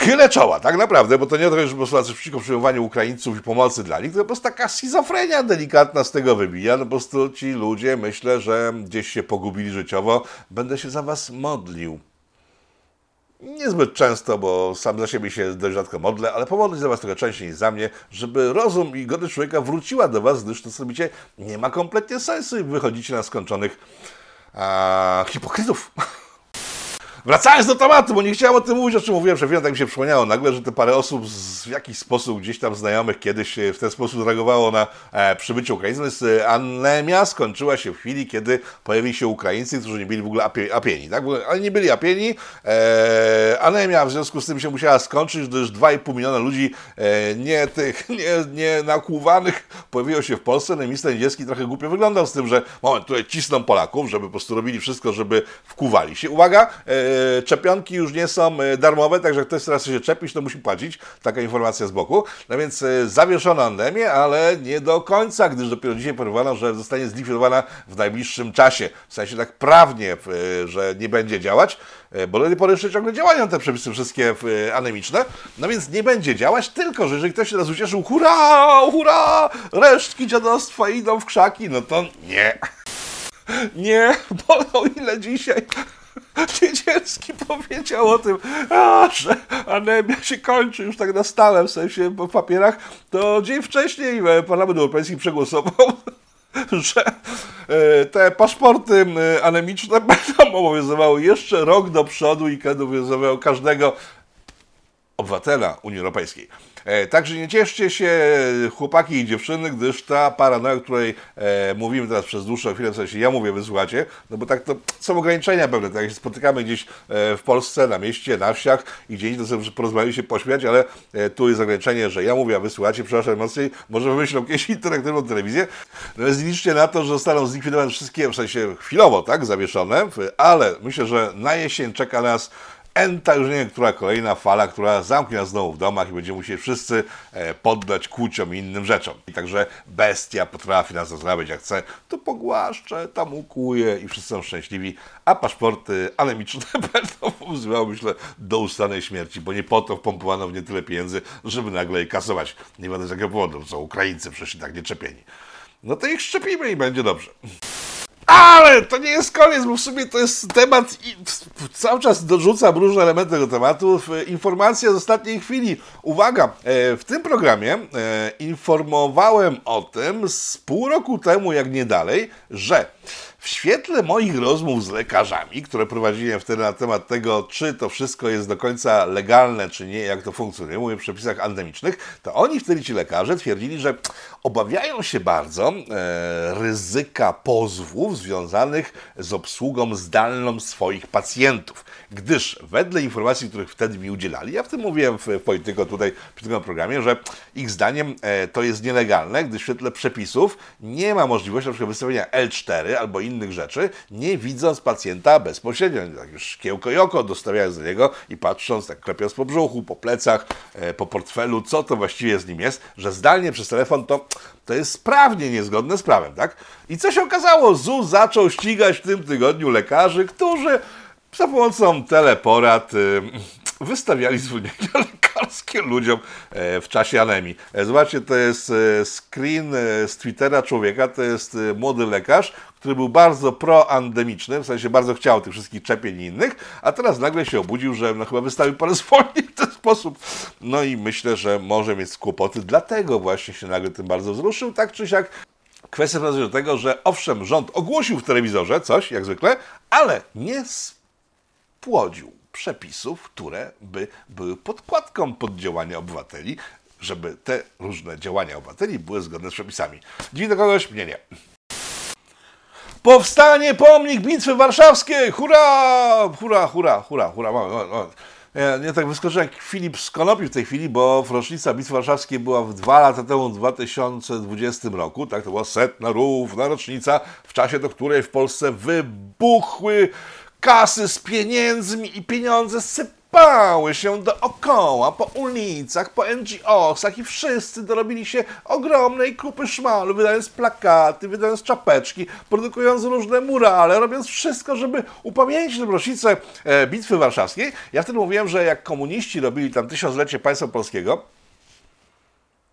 Chylę czoła, tak naprawdę, bo to nie to, że po prostu przeciwko przyjmowaniu Ukraińców i pomocy dla nich, to po prostu taka schizofrenia delikatna z tego wybija. No po prostu ci ludzie, myślę, że gdzieś się pogubili życiowo. Będę się za was modlił. Niezbyt często, bo sam za siebie się dość rzadko modlę, ale pomodlić za was trochę częściej niż za mnie, żeby rozum i godność człowieka wróciła do was, gdyż to, co robicie, nie ma kompletnie sensu i wychodzicie na skończonych a, hipokrytów. Wracając do tematu, bo nie chciałem o tym mówić, o czym mówiłem przed chwilą, tak mi się przypomniało nagle, że te parę osób z, w jakiś sposób gdzieś tam znajomych kiedyś e, w ten sposób reagowało na e, przybycie Ukraińców. Więc e, anemia skończyła się w chwili, kiedy pojawili się Ukraińcy, którzy nie byli w ogóle apie, apieni. Tak? Oni nie byli apieni. E, anemia w związku z tym się musiała skończyć, gdyż 2,5 miliona ludzi e, nie tych, nie, nie nakłuwanych pojawiło się w Polsce. No i minister niemiecki trochę głupio wyglądał z tym, że moment, tutaj cisną Polaków, żeby po prostu robili wszystko, żeby wkuwali się. Uwaga, e, czepionki już nie są e, darmowe, także ktoś teraz się czepić, to musi płacić. Taka informacja z boku. No więc e, zawieszono andemię, ale nie do końca, gdyż dopiero dzisiaj powiadano, że zostanie zlikwidowana w najbliższym czasie. W sensie tak prawnie, e, że nie będzie działać, e, bo do tej pory jeszcze ciągle działają te przepisy wszystkie e, anemiczne. No więc nie będzie działać, tylko że jeżeli ktoś się teraz ucieszył, hurra, hurra, resztki dziadostwa idą w krzaki, no to nie. Nie, bo o ile dzisiaj Niedzielski powiedział o tym, a, że anemia się kończy już tak na stałe, w sensie w papierach, to dzień wcześniej e, Parlament Europejski przegłosował, że e, te paszporty e, anemiczne będą obowiązywały jeszcze rok do przodu i będą obowiązywały każdego obywatela Unii Europejskiej. E, także nie cieszcie się chłopaki i dziewczyny, gdyż ta paranoja, o której e, mówimy teraz przez dłuższą chwilę, w sensie ja mówię, wysłuchacie, no bo tak to są ograniczenia pewne, tak jak się spotykamy gdzieś e, w Polsce, na mieście, na wsiach i gdzieś to sobie porozmawiać się, pośmiać, ale e, tu jest ograniczenie, że ja mówię, a wysłuchacie, przepraszam mocniej, może wymyślą jakąś interaktywną telewizję, więc liczcie na to, że zostaną zlikwidowane wszystkie, w sensie chwilowo, tak, zawieszone, ale myślę, że na jesień czeka nas Enta już nie wiem, która kolejna fala, która zamknie nas znowu w domach i będziemy musieli wszyscy e, poddać kłóciom i innym rzeczom. I także bestia potrafi nas rozrabiać jak chce, to pogłaszcze, tam ukuje i wszyscy są szczęśliwi, a paszporty anemiczne będą obowiązywały, myślę, do ustanej śmierci, bo nie po to wpompowano w nie tyle pieniędzy, żeby nagle je kasować. Nie wiadomo z jakiego powodu, są Ukraińcy przecież tak nie czepieni. No to ich szczepimy i będzie dobrze. Ale to nie jest koniec, bo w sumie to jest temat cały czas dorzucam różne elementy tego tematu. Informacja z ostatniej chwili. Uwaga, e, w tym programie e, informowałem o tym z pół roku temu, jak nie dalej, że w świetle moich rozmów z lekarzami, które prowadziłem wtedy na temat tego, czy to wszystko jest do końca legalne, czy nie, jak to funkcjonuje, mówię w przepisach endemicznych, to oni wtedy ci lekarze twierdzili, że obawiają się bardzo e, ryzyka pozwów związanych z obsługą zdalną swoich pacjentów. Gdyż wedle informacji, których wtedy mi udzielali, ja w tym mówiłem w, w Polityko tutaj przy tym programie, że ich zdaniem e, to jest nielegalne, gdyż w świetle przepisów nie ma możliwości na przykład wystawienia L4 albo innych rzeczy, nie widząc pacjenta bezpośrednio. Tak już szkiełko i oko dostawiając do niego i patrząc, tak klepiąc po brzuchu, po plecach, e, po portfelu, co to właściwie z nim jest, że zdalnie przez telefon to, to jest sprawnie niezgodne z prawem, tak? I co się okazało? ZUS zaczął ścigać w tym tygodniu lekarzy, którzy za pomocą teleporad y, wystawiali zwolnienia lekarskie ludziom e, w czasie anemii. E, Zobaczcie, to jest e, screen z Twittera człowieka, to jest młody lekarz, który był bardzo proandemiczny, w sensie bardzo chciał tych wszystkich czepień i innych, a teraz nagle się obudził, że no, chyba wystawił parę zwolnień w ten sposób. No i myślę, że może mieć kłopoty, dlatego właśnie się nagle tym bardzo wzruszył, tak czy siak. Kwestia prowadzi do tego, że owszem, rząd ogłosił w telewizorze coś, jak zwykle, ale nie spłodził przepisów, które by były podkładką pod działania obywateli, żeby te różne działania obywateli były zgodne z przepisami. Dziwi do kogoś? Mnie nie. Powstanie pomnik Bitwy Warszawskiej! Hurra! Hurra, hurra, hurra, hurra. Moment, moment, moment. Ja nie tak wyskoczyłem jak Filip z Konopi w tej chwili, bo rocznica Bitwy Warszawskiej była w dwa lata temu, w 2020 roku. Tak, to była setna równa rocznica, w czasie do której w Polsce wybuchły kasy z pieniędzmi i pieniądze sypały się dookoła, po ulicach, po NGO-sach i wszyscy dorobili się ogromnej kupy szmalu, wydając plakaty, wydając czapeczki, produkując różne murale, robiąc wszystko, żeby upamiętnić rocznicę e, Bitwy Warszawskiej. Ja wtedy mówiłem, że jak komuniści robili tam tysiąclecie państwa polskiego,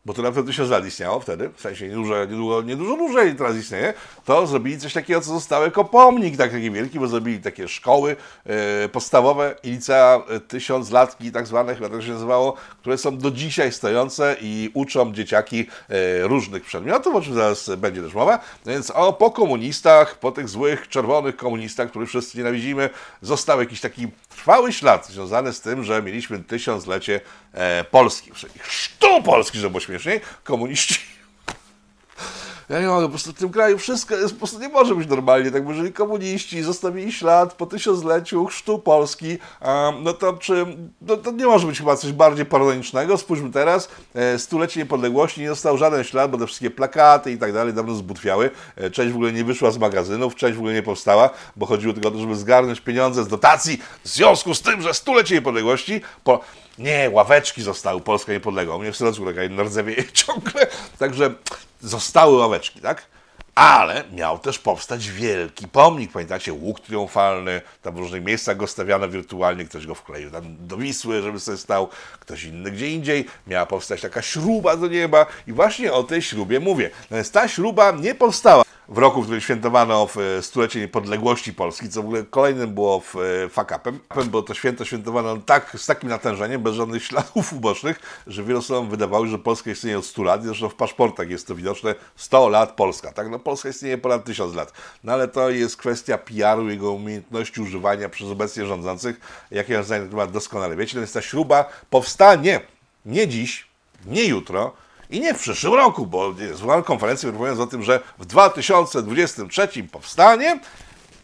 bo to na pewno tysiąc lat istniało wtedy, w sensie niedużo, niedługo, niedużo dłużej teraz istnieje, to zrobili coś takiego, co zostało jako pomnik tak, taki wielki, bo zrobili takie szkoły e, podstawowe i licea e, tysiąclatki tak zwane, chyba tak się nazywało, które są do dzisiaj stojące i uczą dzieciaki e, różnych przedmiotów, o czym zaraz będzie też mowa. No Więc o, po komunistach, po tych złych, czerwonych komunistach, których wszyscy nienawidzimy, został jakiś taki trwały ślad związany z tym, że mieliśmy tysiąclecie e, Polski, czyli chrztu Polski, żeby było śmieszniej, komuniści ja nie mogę, po prostu w tym kraju wszystko jest, po prostu nie może być normalnie, tak, bo jeżeli komuniści zostawili ślad po tysiącleciu chrztu Polski, em, no to czy, no to nie może być chyba coś bardziej paranoicznego. Spójrzmy teraz, e, stulecie niepodległości nie został żaden ślad, bo te wszystkie plakaty i tak dalej dawno zbutwiały. E, część w ogóle nie wyszła z magazynów, część w ogóle nie powstała, bo chodziło tylko o to, żeby zgarnąć pieniądze z dotacji w związku z tym, że stulecie niepodległości po, nie, ławeczki zostały, Polska niepodległa. U mnie w sercu taka jedna rdzewieje ciągle. Także zostały ławeczki, tak? Ale miał też powstać wielki pomnik. Pamiętacie, łuk triumfalny, tam w różnych miejscach go stawiano wirtualnie, ktoś go wkleił tam do Wisły, żeby sobie stał, ktoś inny gdzie indziej. Miała powstać taka śruba do nieba i właśnie o tej śrubie mówię. Natomiast ta śruba nie powstała w roku, w którym świętowano w e, stulecie niepodległości Polski, co w ogóle kolejnym było w e, fakapem, bo to święto świętowano tak, z takim natężeniem, bez żadnych śladów ubocznych, że wielu osobom wydawało, że Polska istnieje od 100 lat, zresztą w paszportach jest to widoczne, 100 lat Polska, tak? No Polska istnieje ponad 1000 lat, no ale to jest kwestia PR-u, jego umiejętności używania przez obecnie rządzących, jakie ja zdanie na temat doskonale. Wiecie, więc ta śruba powstanie nie dziś, nie jutro, i nie w przyszłym roku, bo zwołałem konferencję mówiąc o tym, że w 2023 powstanie,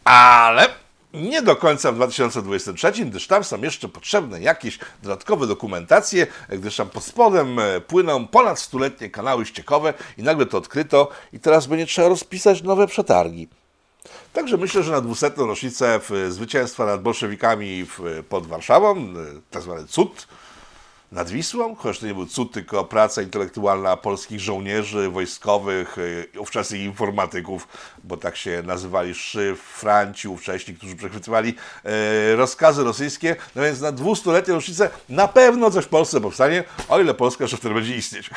ale nie do końca w 2023, gdyż tam są jeszcze potrzebne jakieś dodatkowe dokumentacje, gdyż tam pod spodem e, płyną ponad stuletnie kanały ściekowe i nagle to odkryto i teraz będzie trzeba rozpisać nowe przetargi. Także myślę, że na 200. rocznicę w zwycięstwa nad bolszewikami w, pod Warszawą, e, tak cud, nad Wisłą, chociaż to nie był cud, tylko praca intelektualna polskich żołnierzy wojskowych, y, ówczesnych informatyków, bo tak się nazywali szyfranci ówcześni, którzy przechwytywali e, rozkazy rosyjskie. No więc na 200-letnią rocznicę na pewno coś w Polsce powstanie, o ile Polska jeszcze wtedy będzie istnieć.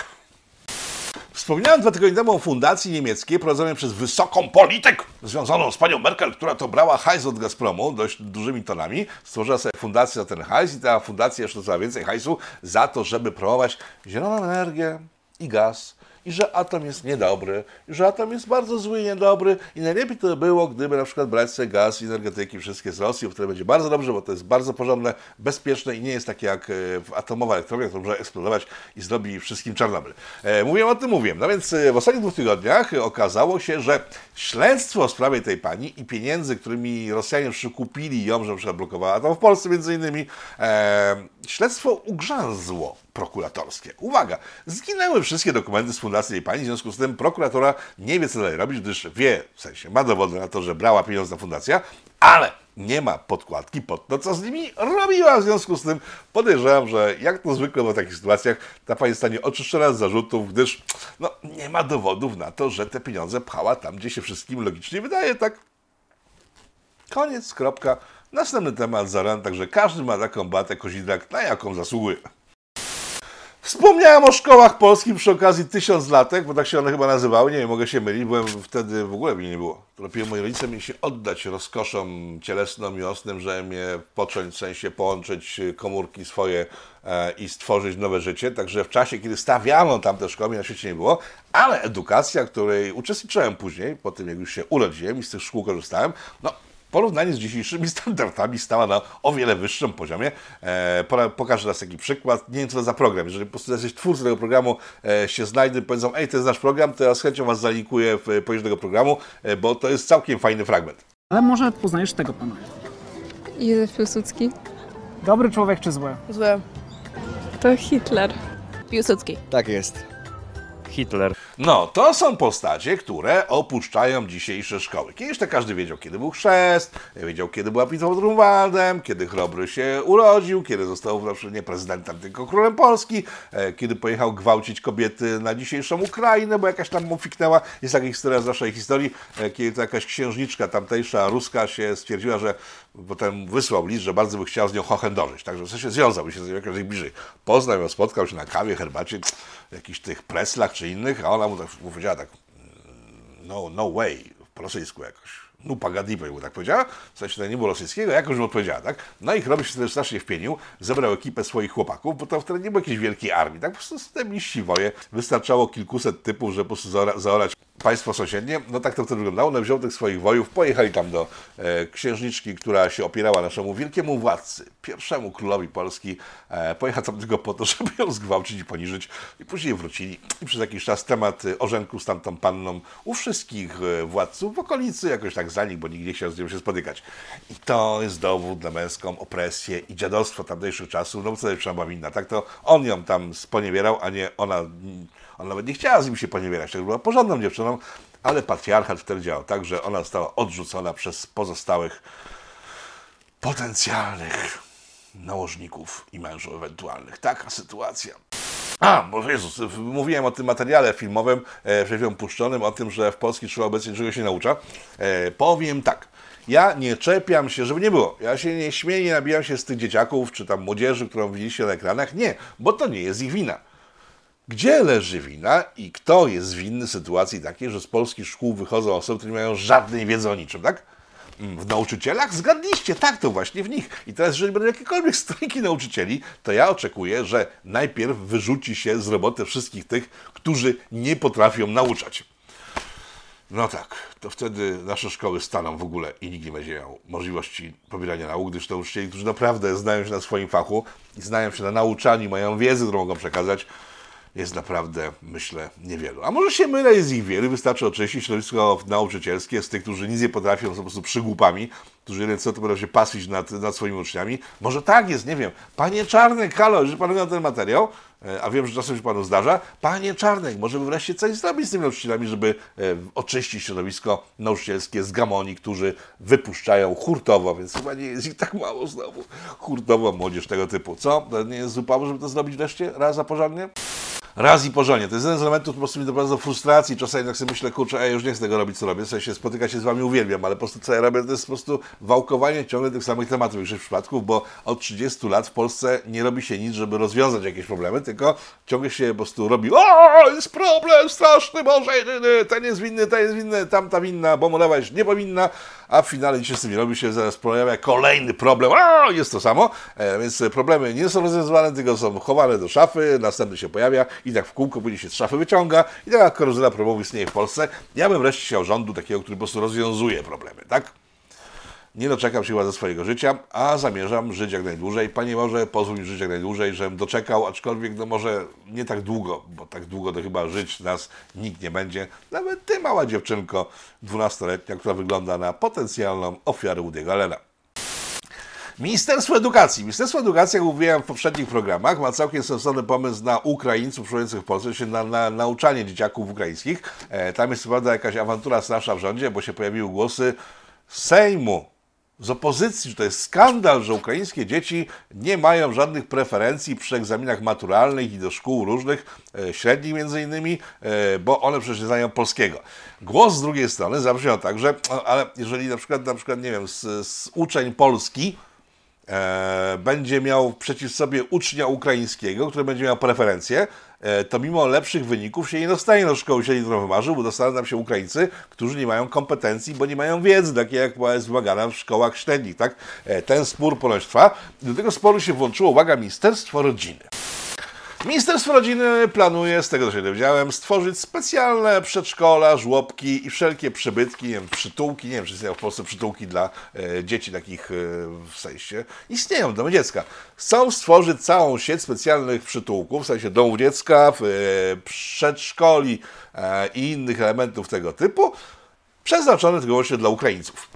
Wspomniałem dwa tygodnie temu o fundacji niemieckiej prowadzonej przez wysoką polityk związaną z panią Merkel, która to brała hajs od Gazpromu dość dużymi tonami, stworzyła sobie fundację za ten hajs i ta fundacja jeszcze dostała więcej hajsu za to, żeby promować zieloną energię i gaz i że atom jest niedobry, i że atom jest bardzo zły i niedobry i najlepiej to by było, gdyby na przykład brać sobie gaz i energetyki wszystkie z Rosji, wtedy będzie bardzo dobrze, bo to jest bardzo porządne, bezpieczne i nie jest takie jak e, atomowa elektrownia, która może eksplodować i zrobi wszystkim Czarnobyl. E, mówiłem o tym, mówiłem. No więc e, w ostatnich dwóch tygodniach okazało się, że śledztwo w sprawie tej pani i pieniędzy, którymi Rosjanie przykupili ją, że na przykład blokowała atom w Polsce między innymi, e, śledztwo ugrzęzło prokuratorskie. Uwaga, zginęły wszystkie dokumenty z fundacji tej pani, w związku z tym prokuratora nie wie, co dalej robić, gdyż wie, w sensie ma dowody na to, że brała pieniądze na fundacja, ale nie ma podkładki pod to, co z nimi robiła. W związku z tym podejrzewam, że jak to zwykle w takich sytuacjach, ta pani zostanie oczyszczona z zarzutów, gdyż no, nie ma dowodów na to, że te pieniądze pchała tam, gdzie się wszystkim logicznie wydaje, tak? Koniec, kropka. Następny temat za ran, także każdy ma taką batę kozidrak, na jaką zasługuje. Wspomniałem o szkołach polskich przy okazji tysiąclatek, bo tak się one chyba nazywały, nie wiem, mogę się mylić, byłem wtedy, w ogóle mnie nie było. Dopiero moi rodzice mieli się oddać rozkoszom cielesno-miłosnym, że mnie począć, w sensie połączyć komórki swoje e, i stworzyć nowe życie, także w czasie, kiedy stawiano tam te szkoły, na świecie nie było, ale edukacja, której uczestniczyłem później, po tym jak już się urodziłem i z tych szkół korzystałem, no porównaniu z dzisiejszymi standardami stała na o wiele wyższym poziomie. E, pokażę teraz taki przykład. Nie wiem, co to za program. Jeżeli po prostu jesteś twórcą tego programu, e, się znajdę, powiedzą, ej, to jest nasz program, to ja z chęcią Was zalinkuję w poniżej tego programu, e, bo to jest całkiem fajny fragment. Ale może poznajesz tego pana. Józef Piłsudski. Dobry człowiek czy zły? Złe. To Hitler. Piłsudski. Tak jest. Hitler. No, to są postacie, które opuszczają dzisiejsze szkoły. Kiedyś to każdy wiedział, kiedy był chrzest, wiedział, kiedy była bitwa pod Grunwaldem, kiedy Chrobry się urodził, kiedy został na nie prezydentem, tylko królem Polski, e, kiedy pojechał gwałcić kobiety na dzisiejszą Ukrainę, bo jakaś tam mu fiknęła. Jest taka historia z naszej historii, e, kiedy to jakaś księżniczka tamtejsza, ruska się stwierdziła, że potem wysłał list, że bardzo by chciał z nią hochendorzyć. Także w sensie związałby się z nią jakoś najbliżej. Poznał ją, spotkał się na kawie, herbacie, jakichś tych preslach czy innych, a ona mu tak powiedziała tak, no, no way, po rosyjsku jakoś. No pagadi, bo tak powiedziała. W sensie to nie było rosyjskiego, jakoś mu odpowiedziała, tak? No i Chroby się wtedy strasznie wpienił, zebrał ekipę swoich chłopaków, bo to wtedy nie było jakiejś wielkiej armii, tak? Po prostu stemiści woje. Wystarczało kilkuset typów, żeby po prostu zaora- zaorać państwo sąsiednie. No tak to wtedy wyglądało. No wziął tych swoich wojów, pojechali tam do e, księżniczki, która się opierała naszemu wielkiemu władcy, pierwszemu królowi Polski. E, pojechał tam tylko po to, żeby ją zgwałcić i poniżyć. I później wrócili. I przez jakiś czas temat orzenku z tamtą panną u wszystkich e, władców w okolicy jakoś tak zanikł, bo nikt nie chciał z nią się spotykać. I to jest dowód na męską opresję i dziadostwo tamtejszych czasów. No bo co jeszcze była winna, tak? To on ją tam sponiewierał, a nie ona... Ona nawet nie chciała z nim się poniewierać, tak była porządną dziewczyną, ale patriarchat wtedy działał tak, że ona została odrzucona przez pozostałych potencjalnych nałożników i mężów ewentualnych. Taka sytuacja. A, bo Jezus, mówiłem o tym materiale filmowym, e, przed chwilą puszczonym, o tym, że w Polskiej szkole obecnie niczego się naucza. E, powiem tak. Ja nie czepiam się, żeby nie było. Ja się nie śmieję, nie nabijam się z tych dzieciaków, czy tam młodzieży, którą widzieliście na ekranach. Nie, bo to nie jest ich wina. Gdzie leży wina i kto jest winny sytuacji takiej, że z polskich szkół wychodzą osoby, które nie mają żadnej wiedzy o niczym, tak? Mm, W nauczycielach? Zgadliście, tak, to właśnie w nich. I teraz, jeżeli będą jakiekolwiek strajki nauczycieli, to ja oczekuję, że najpierw wyrzuci się z roboty wszystkich tych, którzy nie potrafią nauczać. No tak, to wtedy nasze szkoły staną w ogóle i nikt nie będzie miał możliwości pobierania nauk, gdyż nauczycieli, którzy naprawdę znają się na swoim fachu i znają się na nauczaniu, mają wiedzę, którą mogą przekazać, jest naprawdę, myślę, niewielu. A może się mylę, jest ich wielu, wystarczy oczyścić środowisko nauczycielskie z tych, którzy nic nie potrafią, są po prostu przygłupami, którzy jeden co to będą się paswić nad, nad swoimi uczniami. Może tak jest, nie wiem. Panie Czarnek, halo, jeżeli pan ogląda ten materiał, e, a wiem, że czasem się panu zdarza, panie Czarnek, może by wreszcie coś zrobić z tymi nauczycielami, żeby e, oczyścić środowisko nauczycielskie z gamonii, którzy wypuszczają hurtowo, więc chyba nie jest ich tak mało znowu, hurtowo młodzież tego typu. Co? To nie jest zupełnie, żeby to zrobić wreszcie raz za porządnie? Raz i porządnie. To jest jeden z elementów, po prostu mi doprowadza do frustracji. Czasami tak sobie myślę, kurczę, ej, już nie chcę tego robić, co robię. W sensie spotykać się z wami uwielbiam, ale po prostu co ja robię, to jest po prostu wałkowanie ciągle tych samych tematów w większości przypadków, bo od 30 lat w Polsce nie robi się nic, żeby rozwiązać jakieś problemy, tylko ciągle się po prostu robi o, jest problem straszny, Boże, ten jest winny, ten jest winny, tamta winna, bo molewa nie powinna, a w finale się z tym robi, się zaraz pojawia kolejny problem, o, jest to samo, e, więc problemy nie są rozwiązywane, tylko są chowane do szafy, następny się pojawia i tak w kółko później się z szafy wyciąga i taka karuzyna problemów istnieje w Polsce. Ja bym wreszcie chciał rządu takiego, który po prostu rozwiązuje problemy, tak? Nie doczekam się ze swojego życia, a zamierzam żyć jak najdłużej. Panie Boże, pozwól mi żyć jak najdłużej, żebym doczekał, aczkolwiek no może nie tak długo, bo tak długo to chyba żyć nas nikt nie będzie. Nawet ty, mała dziewczynko, dwunastoletnia, która wygląda na potencjalną ofiarę Woody'ego Allena. Ministerstwo Edukacji. Ministerstwo Edukacji, jak mówiłem w poprzednich programach, ma całkiem sensowny pomysł na Ukraińców przyjmujących w Polsce, czyli na, na nauczanie dzieciaków ukraińskich. E, tam jest prawda jakaś awantura straszna w rządzie, bo się pojawiły głosy Sejmu z opozycji, że to jest skandal, że ukraińskie dzieci nie mają żadnych preferencji przy egzaminach maturalnych i do szkół różnych, e, średnich między innymi, e, bo one przecież nie znają polskiego. Głos z drugiej strony zabrzmiał tak, że ale jeżeli na przykład, na przykład nie wiem, z, z uczeń Polski będzie miał przeciw sobie ucznia ukraińskiego, który będzie miał preferencje, e, to mimo lepszych wyników się nie dostanie do szkoły średniej, którą wymarzył, bo dostaną tam się Ukraińcy, którzy nie mają kompetencji, bo nie mają wiedzy, takiej jak jest wymagana w szkołach średnich. Tak? E, ten spór ponoć trwa. Do tego sporu się włączyło, uwaga, Ministerstwo Rodziny. Ministerstwo Rodziny planuje, z tego co się dowiedziałem, stworzyć specjalne przedszkola, żłobki i wszelkie przybytki, nie wiem, przytułki, nie wiem, czy istnieją w Polsce przytułki dla e, dzieci takich e, w sensie. Istnieją domy dziecka. Chcą stworzyć całą sieć specjalnych przytułków, w sensie domów dziecka, w, e, przedszkoli e, i innych elementów tego typu, przeznaczone tylko wyłącznie dla Ukraińców.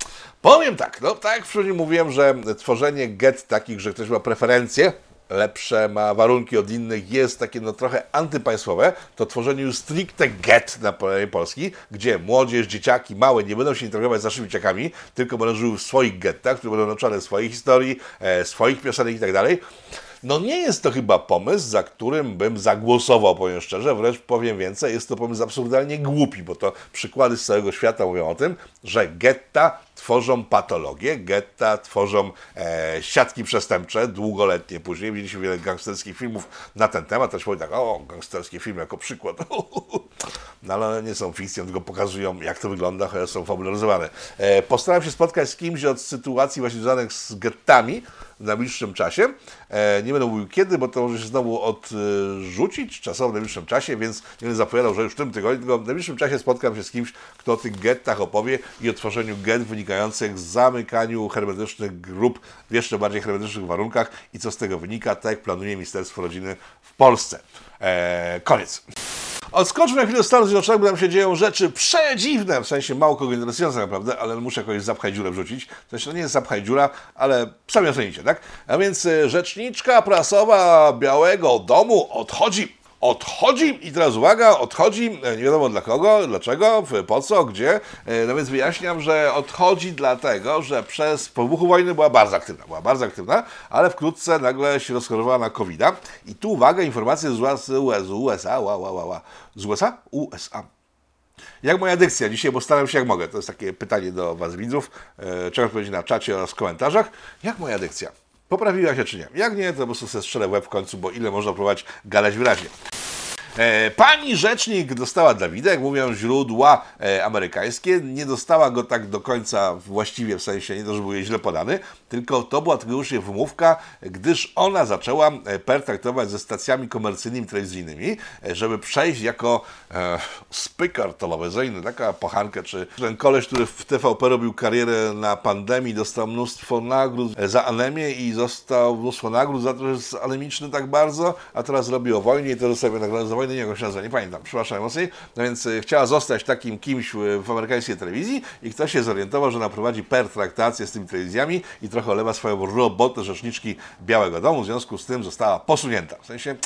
Powiem tak, no tak jak wcześniej mówiłem, że tworzenie get takich, że ktoś ma preferencje, lepsze ma warunki od innych, jest takie no trochę antypaństwowe, to tworzenie już stricte get na terenie Polski, gdzie młodzież, dzieciaki małe nie będą się integrować z naszymi dzieciakami, tylko będą żyły w swoich gettach, które będą nauczane swojej historii, e, swoich piosenek i tak dalej. No nie jest to chyba pomysł, za którym bym zagłosował, powiem szczerze, wręcz powiem więcej, jest to pomysł absurdalnie głupi, bo to przykłady z całego świata mówią o tym, że getta tworzą patologie, getta tworzą e, siatki przestępcze, długoletnie później. Widzieliśmy wiele gangsterskich filmów na ten temat, też powiem tak, o, gangsterskie filmy jako przykład. No ale one nie są fikcją, tylko pokazują, jak to wygląda, chociaż są fabularyzowane. E, postaram się spotkać z kimś od sytuacji właśnie związanych z gettami w najbliższym czasie. E, nie będę mówił kiedy, bo to może się znowu odrzucić czasowo w najbliższym czasie, więc nie będę zapowiadał, że już w tym tygodniu, tylko w najbliższym czasie spotkam się z kimś, kto o tych gettach opowie i o tworzeniu get wynikających z zamykaniu hermetycznych grup w jeszcze bardziej hermetycznych warunkach i co z tego wynika, tak jak planuje Ministerstwo Rodziny w Polsce. E, koniec. Odskoczmy na chwilę do Stanów Zjednoczonych, bo tam się dzieją rzeczy przedziwne, w sensie mało kogo interesujące naprawdę, ale muszę jakoś zapchaj dziurę wrzucić. To nie jest zapchaj dziura, ale sami ocenicie, tak? A więc e, rzeczniczka prasowa Białego Domu odchodzi. Odchodzi i teraz uwaga, odchodzi, e, nie wiadomo dla kogo, dlaczego, po co, gdzie. E, No więc wyjaśniam, że odchodzi dlatego, że przez po wybuchu wojny była bardzo aktywna, była bardzo aktywna, ale wkrótce nagle się rozchorowała na covid -a. I tu uwaga, informacje z US- z USA, ła, ła, ła, ła. z USA? USA. Jak moja dykcja dzisiaj, bo staram się jak mogę. To jest takie pytanie do Was widzów. E, Czego odpowiedzieć na czacie oraz w komentarzach. Jak moja dykcja? Poprawiła się czy nie? Jak nie, to po prostu sobie strzelę w łeb w końcu, bo ile można próbować gadać wyraźnie. E, Pani rzecznik dostała Dawida, jak mówią źródła e, amerykańskie. Nie dostała go tak do końca właściwie, w sensie nie to, że był jej źle podany, tylko to była tylko już jej wymówka, gdyż ona zaczęła e, pertraktować ze stacjami komercyjnymi, telewizyjnymi, e, żeby przejść jako e, speaker telewizyjny, taka pochanka, czy ten koleś, który w TVP robił karierę na pandemii, dostał mnóstwo nagród e, za anemię i został mnóstwo nagród za to, że jest anemiczny tak bardzo, a teraz robi o wojnie i to dostawia nagrodę za wojnę, nie jak on się nazywa, nie pamiętam, przepraszam najmocniej. No więc e, chciała zostać takim kimś w, amerykańskiej telewizji i ktoś się zorientował, że ona prowadzi pertraktację z tymi telewizjami i trochę olewa swoją robotę rzeczniczki Białego Domu, w związku z tym została posunięta. W sensie,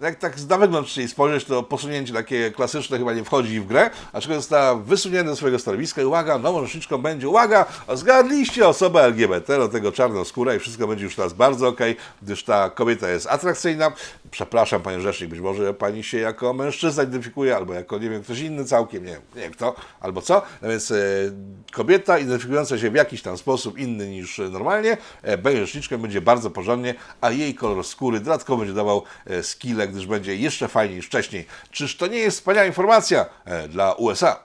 jak tak na wygląd jej spojrzeć, to posunięcie takie klasyczne chyba nie wchodzi w grę, aczkolwiek została wysunięta ze swojego stanowiska i uwaga, nową rzeczniczką będzie, uwaga, zgadliście osobę LGBT, do tego czarnoskóra i wszystko będzie już teraz bardzo okej, gdyż ta kobieta jest atrakcyjna. Przepraszam, panie rzecznik, być może pani się jako mężczyzna identyfikuje, albo jako, nie wiem, ktoś inny całkiem, nie nie wiem kto, albo co. No więc e, kobieta identyfikująca się w jakiś tam sposób inny niż normalnie, e, będzie rzeczniczką, będzie bardzo porządnie, a jej kolor skóry dodatkowo będzie dawał e, skille, gdyż będzie jeszcze fajniej niż wcześniej. Czyż to nie jest wspaniała informacja e, dla USA?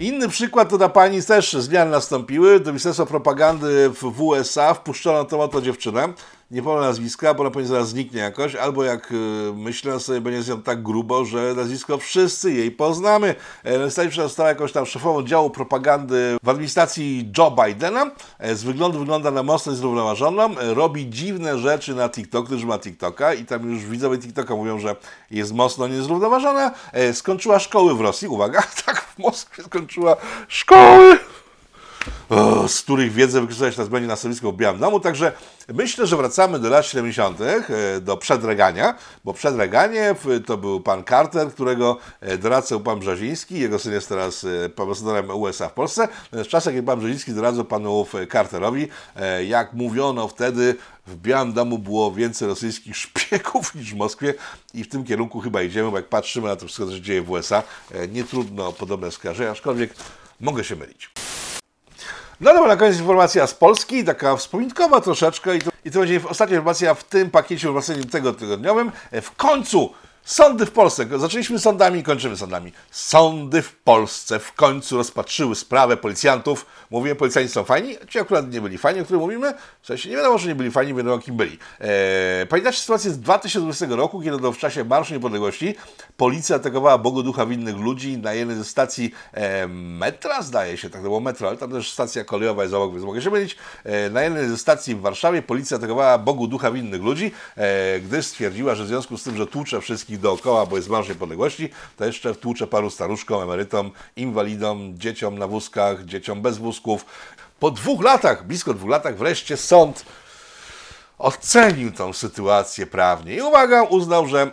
Inny przykład to dla pani też zmiany nastąpiły. Do Ministerstwa Propagandy w w USA wpuszczono tą oto dziewczynę. Nie powiem nazwiska, bo ona pewnie zaraz zniknie jakoś, albo jak y, myślę sobie, będzie z nią tak grubo, że nazwisko wszyscy jej poznamy. E, się została jakąś tam szefową działu propagandy w administracji Joe Bidena. E, z wyglądu wygląda na mocno zrównoważoną. E, robi dziwne rzeczy na TikTok, którzy ma TikToka i tam już widzowie TikToka mówią, że jest mocno niezrównoważona. Skończyła szkoły w Rosji, uwaga, tak w Moskwie skończyła szkoły z których wiedzę wykorzystać teraz będzie na stanowisku Białym Domu. Także myślę, że wracamy do lat 70., e, do przedregania, bo przedreganie to był pan Carter, którego e, doradzał pan Brzeziński. Jego syn jest teraz e, ambasadorem USA w Polsce. W czasach, kiedy pan Brzeziński doradzał panu Carterowi, jak mówiono wtedy, w Białym Domu było więcej rosyjskich szpiegów niż w Moskwie i w tym kierunku chyba idziemy, bo jak patrzymy na to wszystko, co się dzieje w USA, nie trudno podobne skojarzenia, aczkolwiek mogę się mylić. No dobra, na koniec informacja z Polski, taka wspominkowa troszeczkę i to, i to będzie ostatnia informacja w tym pakiecie informacyjnym tego tygodniowym. E, W końcu sądy w Polsce, zaczęliśmy sądami i kończymy sądami. Sądy w Polsce w końcu rozpatrzyły sprawę policjantów. Mówimy, policjanci są fajni, ci akurat nie byli fajni, o których mówimy. W sensie nie wiadomo, że nie byli fajni, wiadomo kim byli. E, pamiętacie sytuację z 2020 roku, kiedy to w czasie Marszu Niepodległości policja atakowała Bogu Ducha winnych ludzi na jednej ze stacji e, metra, zdaje się, tak to było metro, ale tam też stacja kolejowa jest obok, więc mogę się mylić. E, na jednej ze stacji w Warszawie policja atakowała Bogu Ducha winnych ludzi, e, gdyż stwierdziła, że w związku z tym, że tłucze wszystkich dookoła, bo jest Marsz Niepodległości, to jeszcze tłucze paru staruszkom, emerytom, inwalidom, dzieciom na wózkach, dzieciom bez wózków. Po dwóch latach, blisko dwóch latach, wreszcie sąd ocenił tą sytuację prawnie i uwaga, uznał, że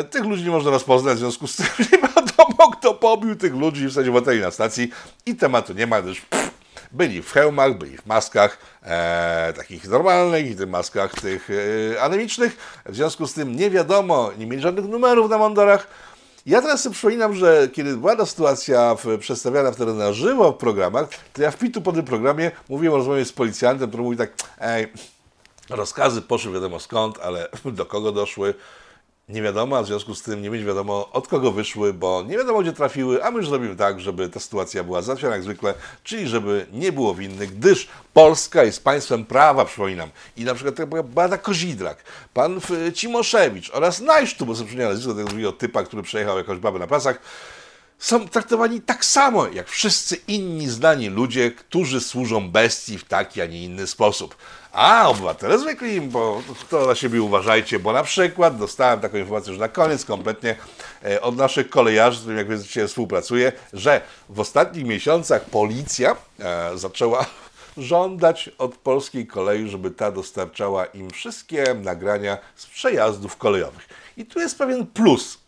e, tych ludzi nie można rozpoznać, w związku z tym nie wiadomo, kto pobił tych ludzi w sensie obywateli na stacji i tematu nie ma, gdyż pff, byli w hełmach, byli w maskach e, takich normalnych i tych maskach tych e, anemicznych, w związku z tym nie wiadomo, nie mieli żadnych numerów na mundurach, ja teraz sobie przypominam, że kiedy była ta sytuacja w, przedstawiana wtedy na żywo w programach, to ja w pitu po tym programie mówiłem o rozmowie z policjantem, który mówi tak, ej, rozkazy poszły wiadomo skąd, ale do kogo doszły, nie wiadomo, a w związku z tym nie będzie wiadomo od kogo wyszły, bo nie wiadomo gdzie trafiły, a my już zrobimy tak, żeby ta sytuacja była załatwiona jak zwykle, czyli żeby nie było winnych, gdyż Polska jest państwem prawa, przypominam. I na przykład tak Beata Kozidrak, pan y, Cimoszewicz oraz Najsztu, bo sobie przypomniałem nazwisko tego drugiego typa, który przejechał jakąś babę na pasach, są traktowani tak samo jak wszyscy inni znani ludzie, którzy służą bestii w taki, a nie inny sposób. A obywatele zwykli, bo to na siebie uważajcie, bo na przykład dostałem taką informację już na koniec kompletnie e, od naszych kolejarzy, z którymi jak wiecie współpracuję, że w ostatnich miesiącach policja e, zaczęła żądać od polskiej kolei, żeby ta dostarczała im wszystkie nagrania z przejazdów kolejowych. I tu jest pewien plus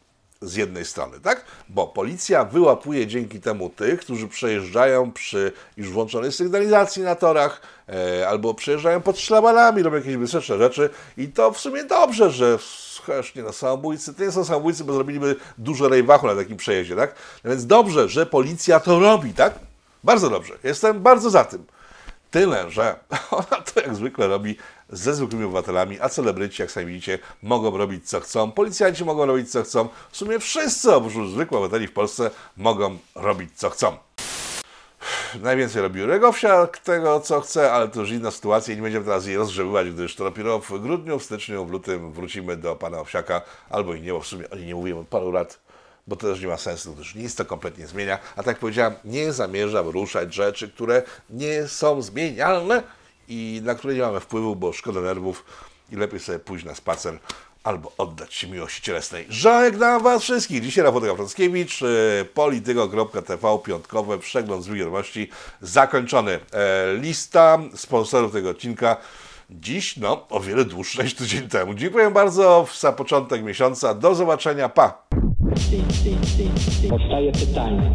z jednej strony, tak? Bo policja wyłapuje dzięki temu tych, którzy przejeżdżają przy już włączonej sygnalizacji na torach, e, albo przejeżdżają pod szlabanami, robią jakieś bezpieczne rzeczy i to w sumie dobrze, że chociaż nie no, samobójcy, to nie są samobójcy, bo zrobiliby dużo rejwachu na takim przejeździe, tak? No więc dobrze, że policja to robi, tak? Bardzo dobrze. Jestem bardzo za tym. Tyle, że ona to jak zwykle robi ze zwykłymi obywatelami, a celebryci, jak sami widzicie, mogą robić co chcą, policjanci mogą robić co chcą, w sumie wszyscy oprócz zwykłych obywateli w Polsce mogą robić co chcą. Najwięcej robił Regowsiak tego, co chce, ale to już inna sytuacja i nie będziemy teraz jej rozgrzebywać, gdyż to dopiero w grudniu, w styczniu, w lutym wrócimy do pana Owsiaka, albo i nie, bo w sumie oni nie mówią od paru lat, bo to też nie ma sensu, gdyż nic to kompletnie nie zmienia. A tak jak powiedziałem, nie zamierzam ruszać rzeczy, które nie są zmienialne i na które nie mamy wpływu, bo szkoda nerwów i lepiej sobie pójść na spacer albo oddać się miłości cielesnej. Żegnam Was wszystkich. Dzisiaj Rafał Frąckiewicz, y, politygo.tv, piątkowe, przegląd z wiadomości zakończony. E, Lista sponsorów tego odcinka dziś, no, o wiele dłuższa niż tydzień temu. Dziękuję bardzo za początek miesiąca. Do zobaczenia. Pa! Powstaje pytanie,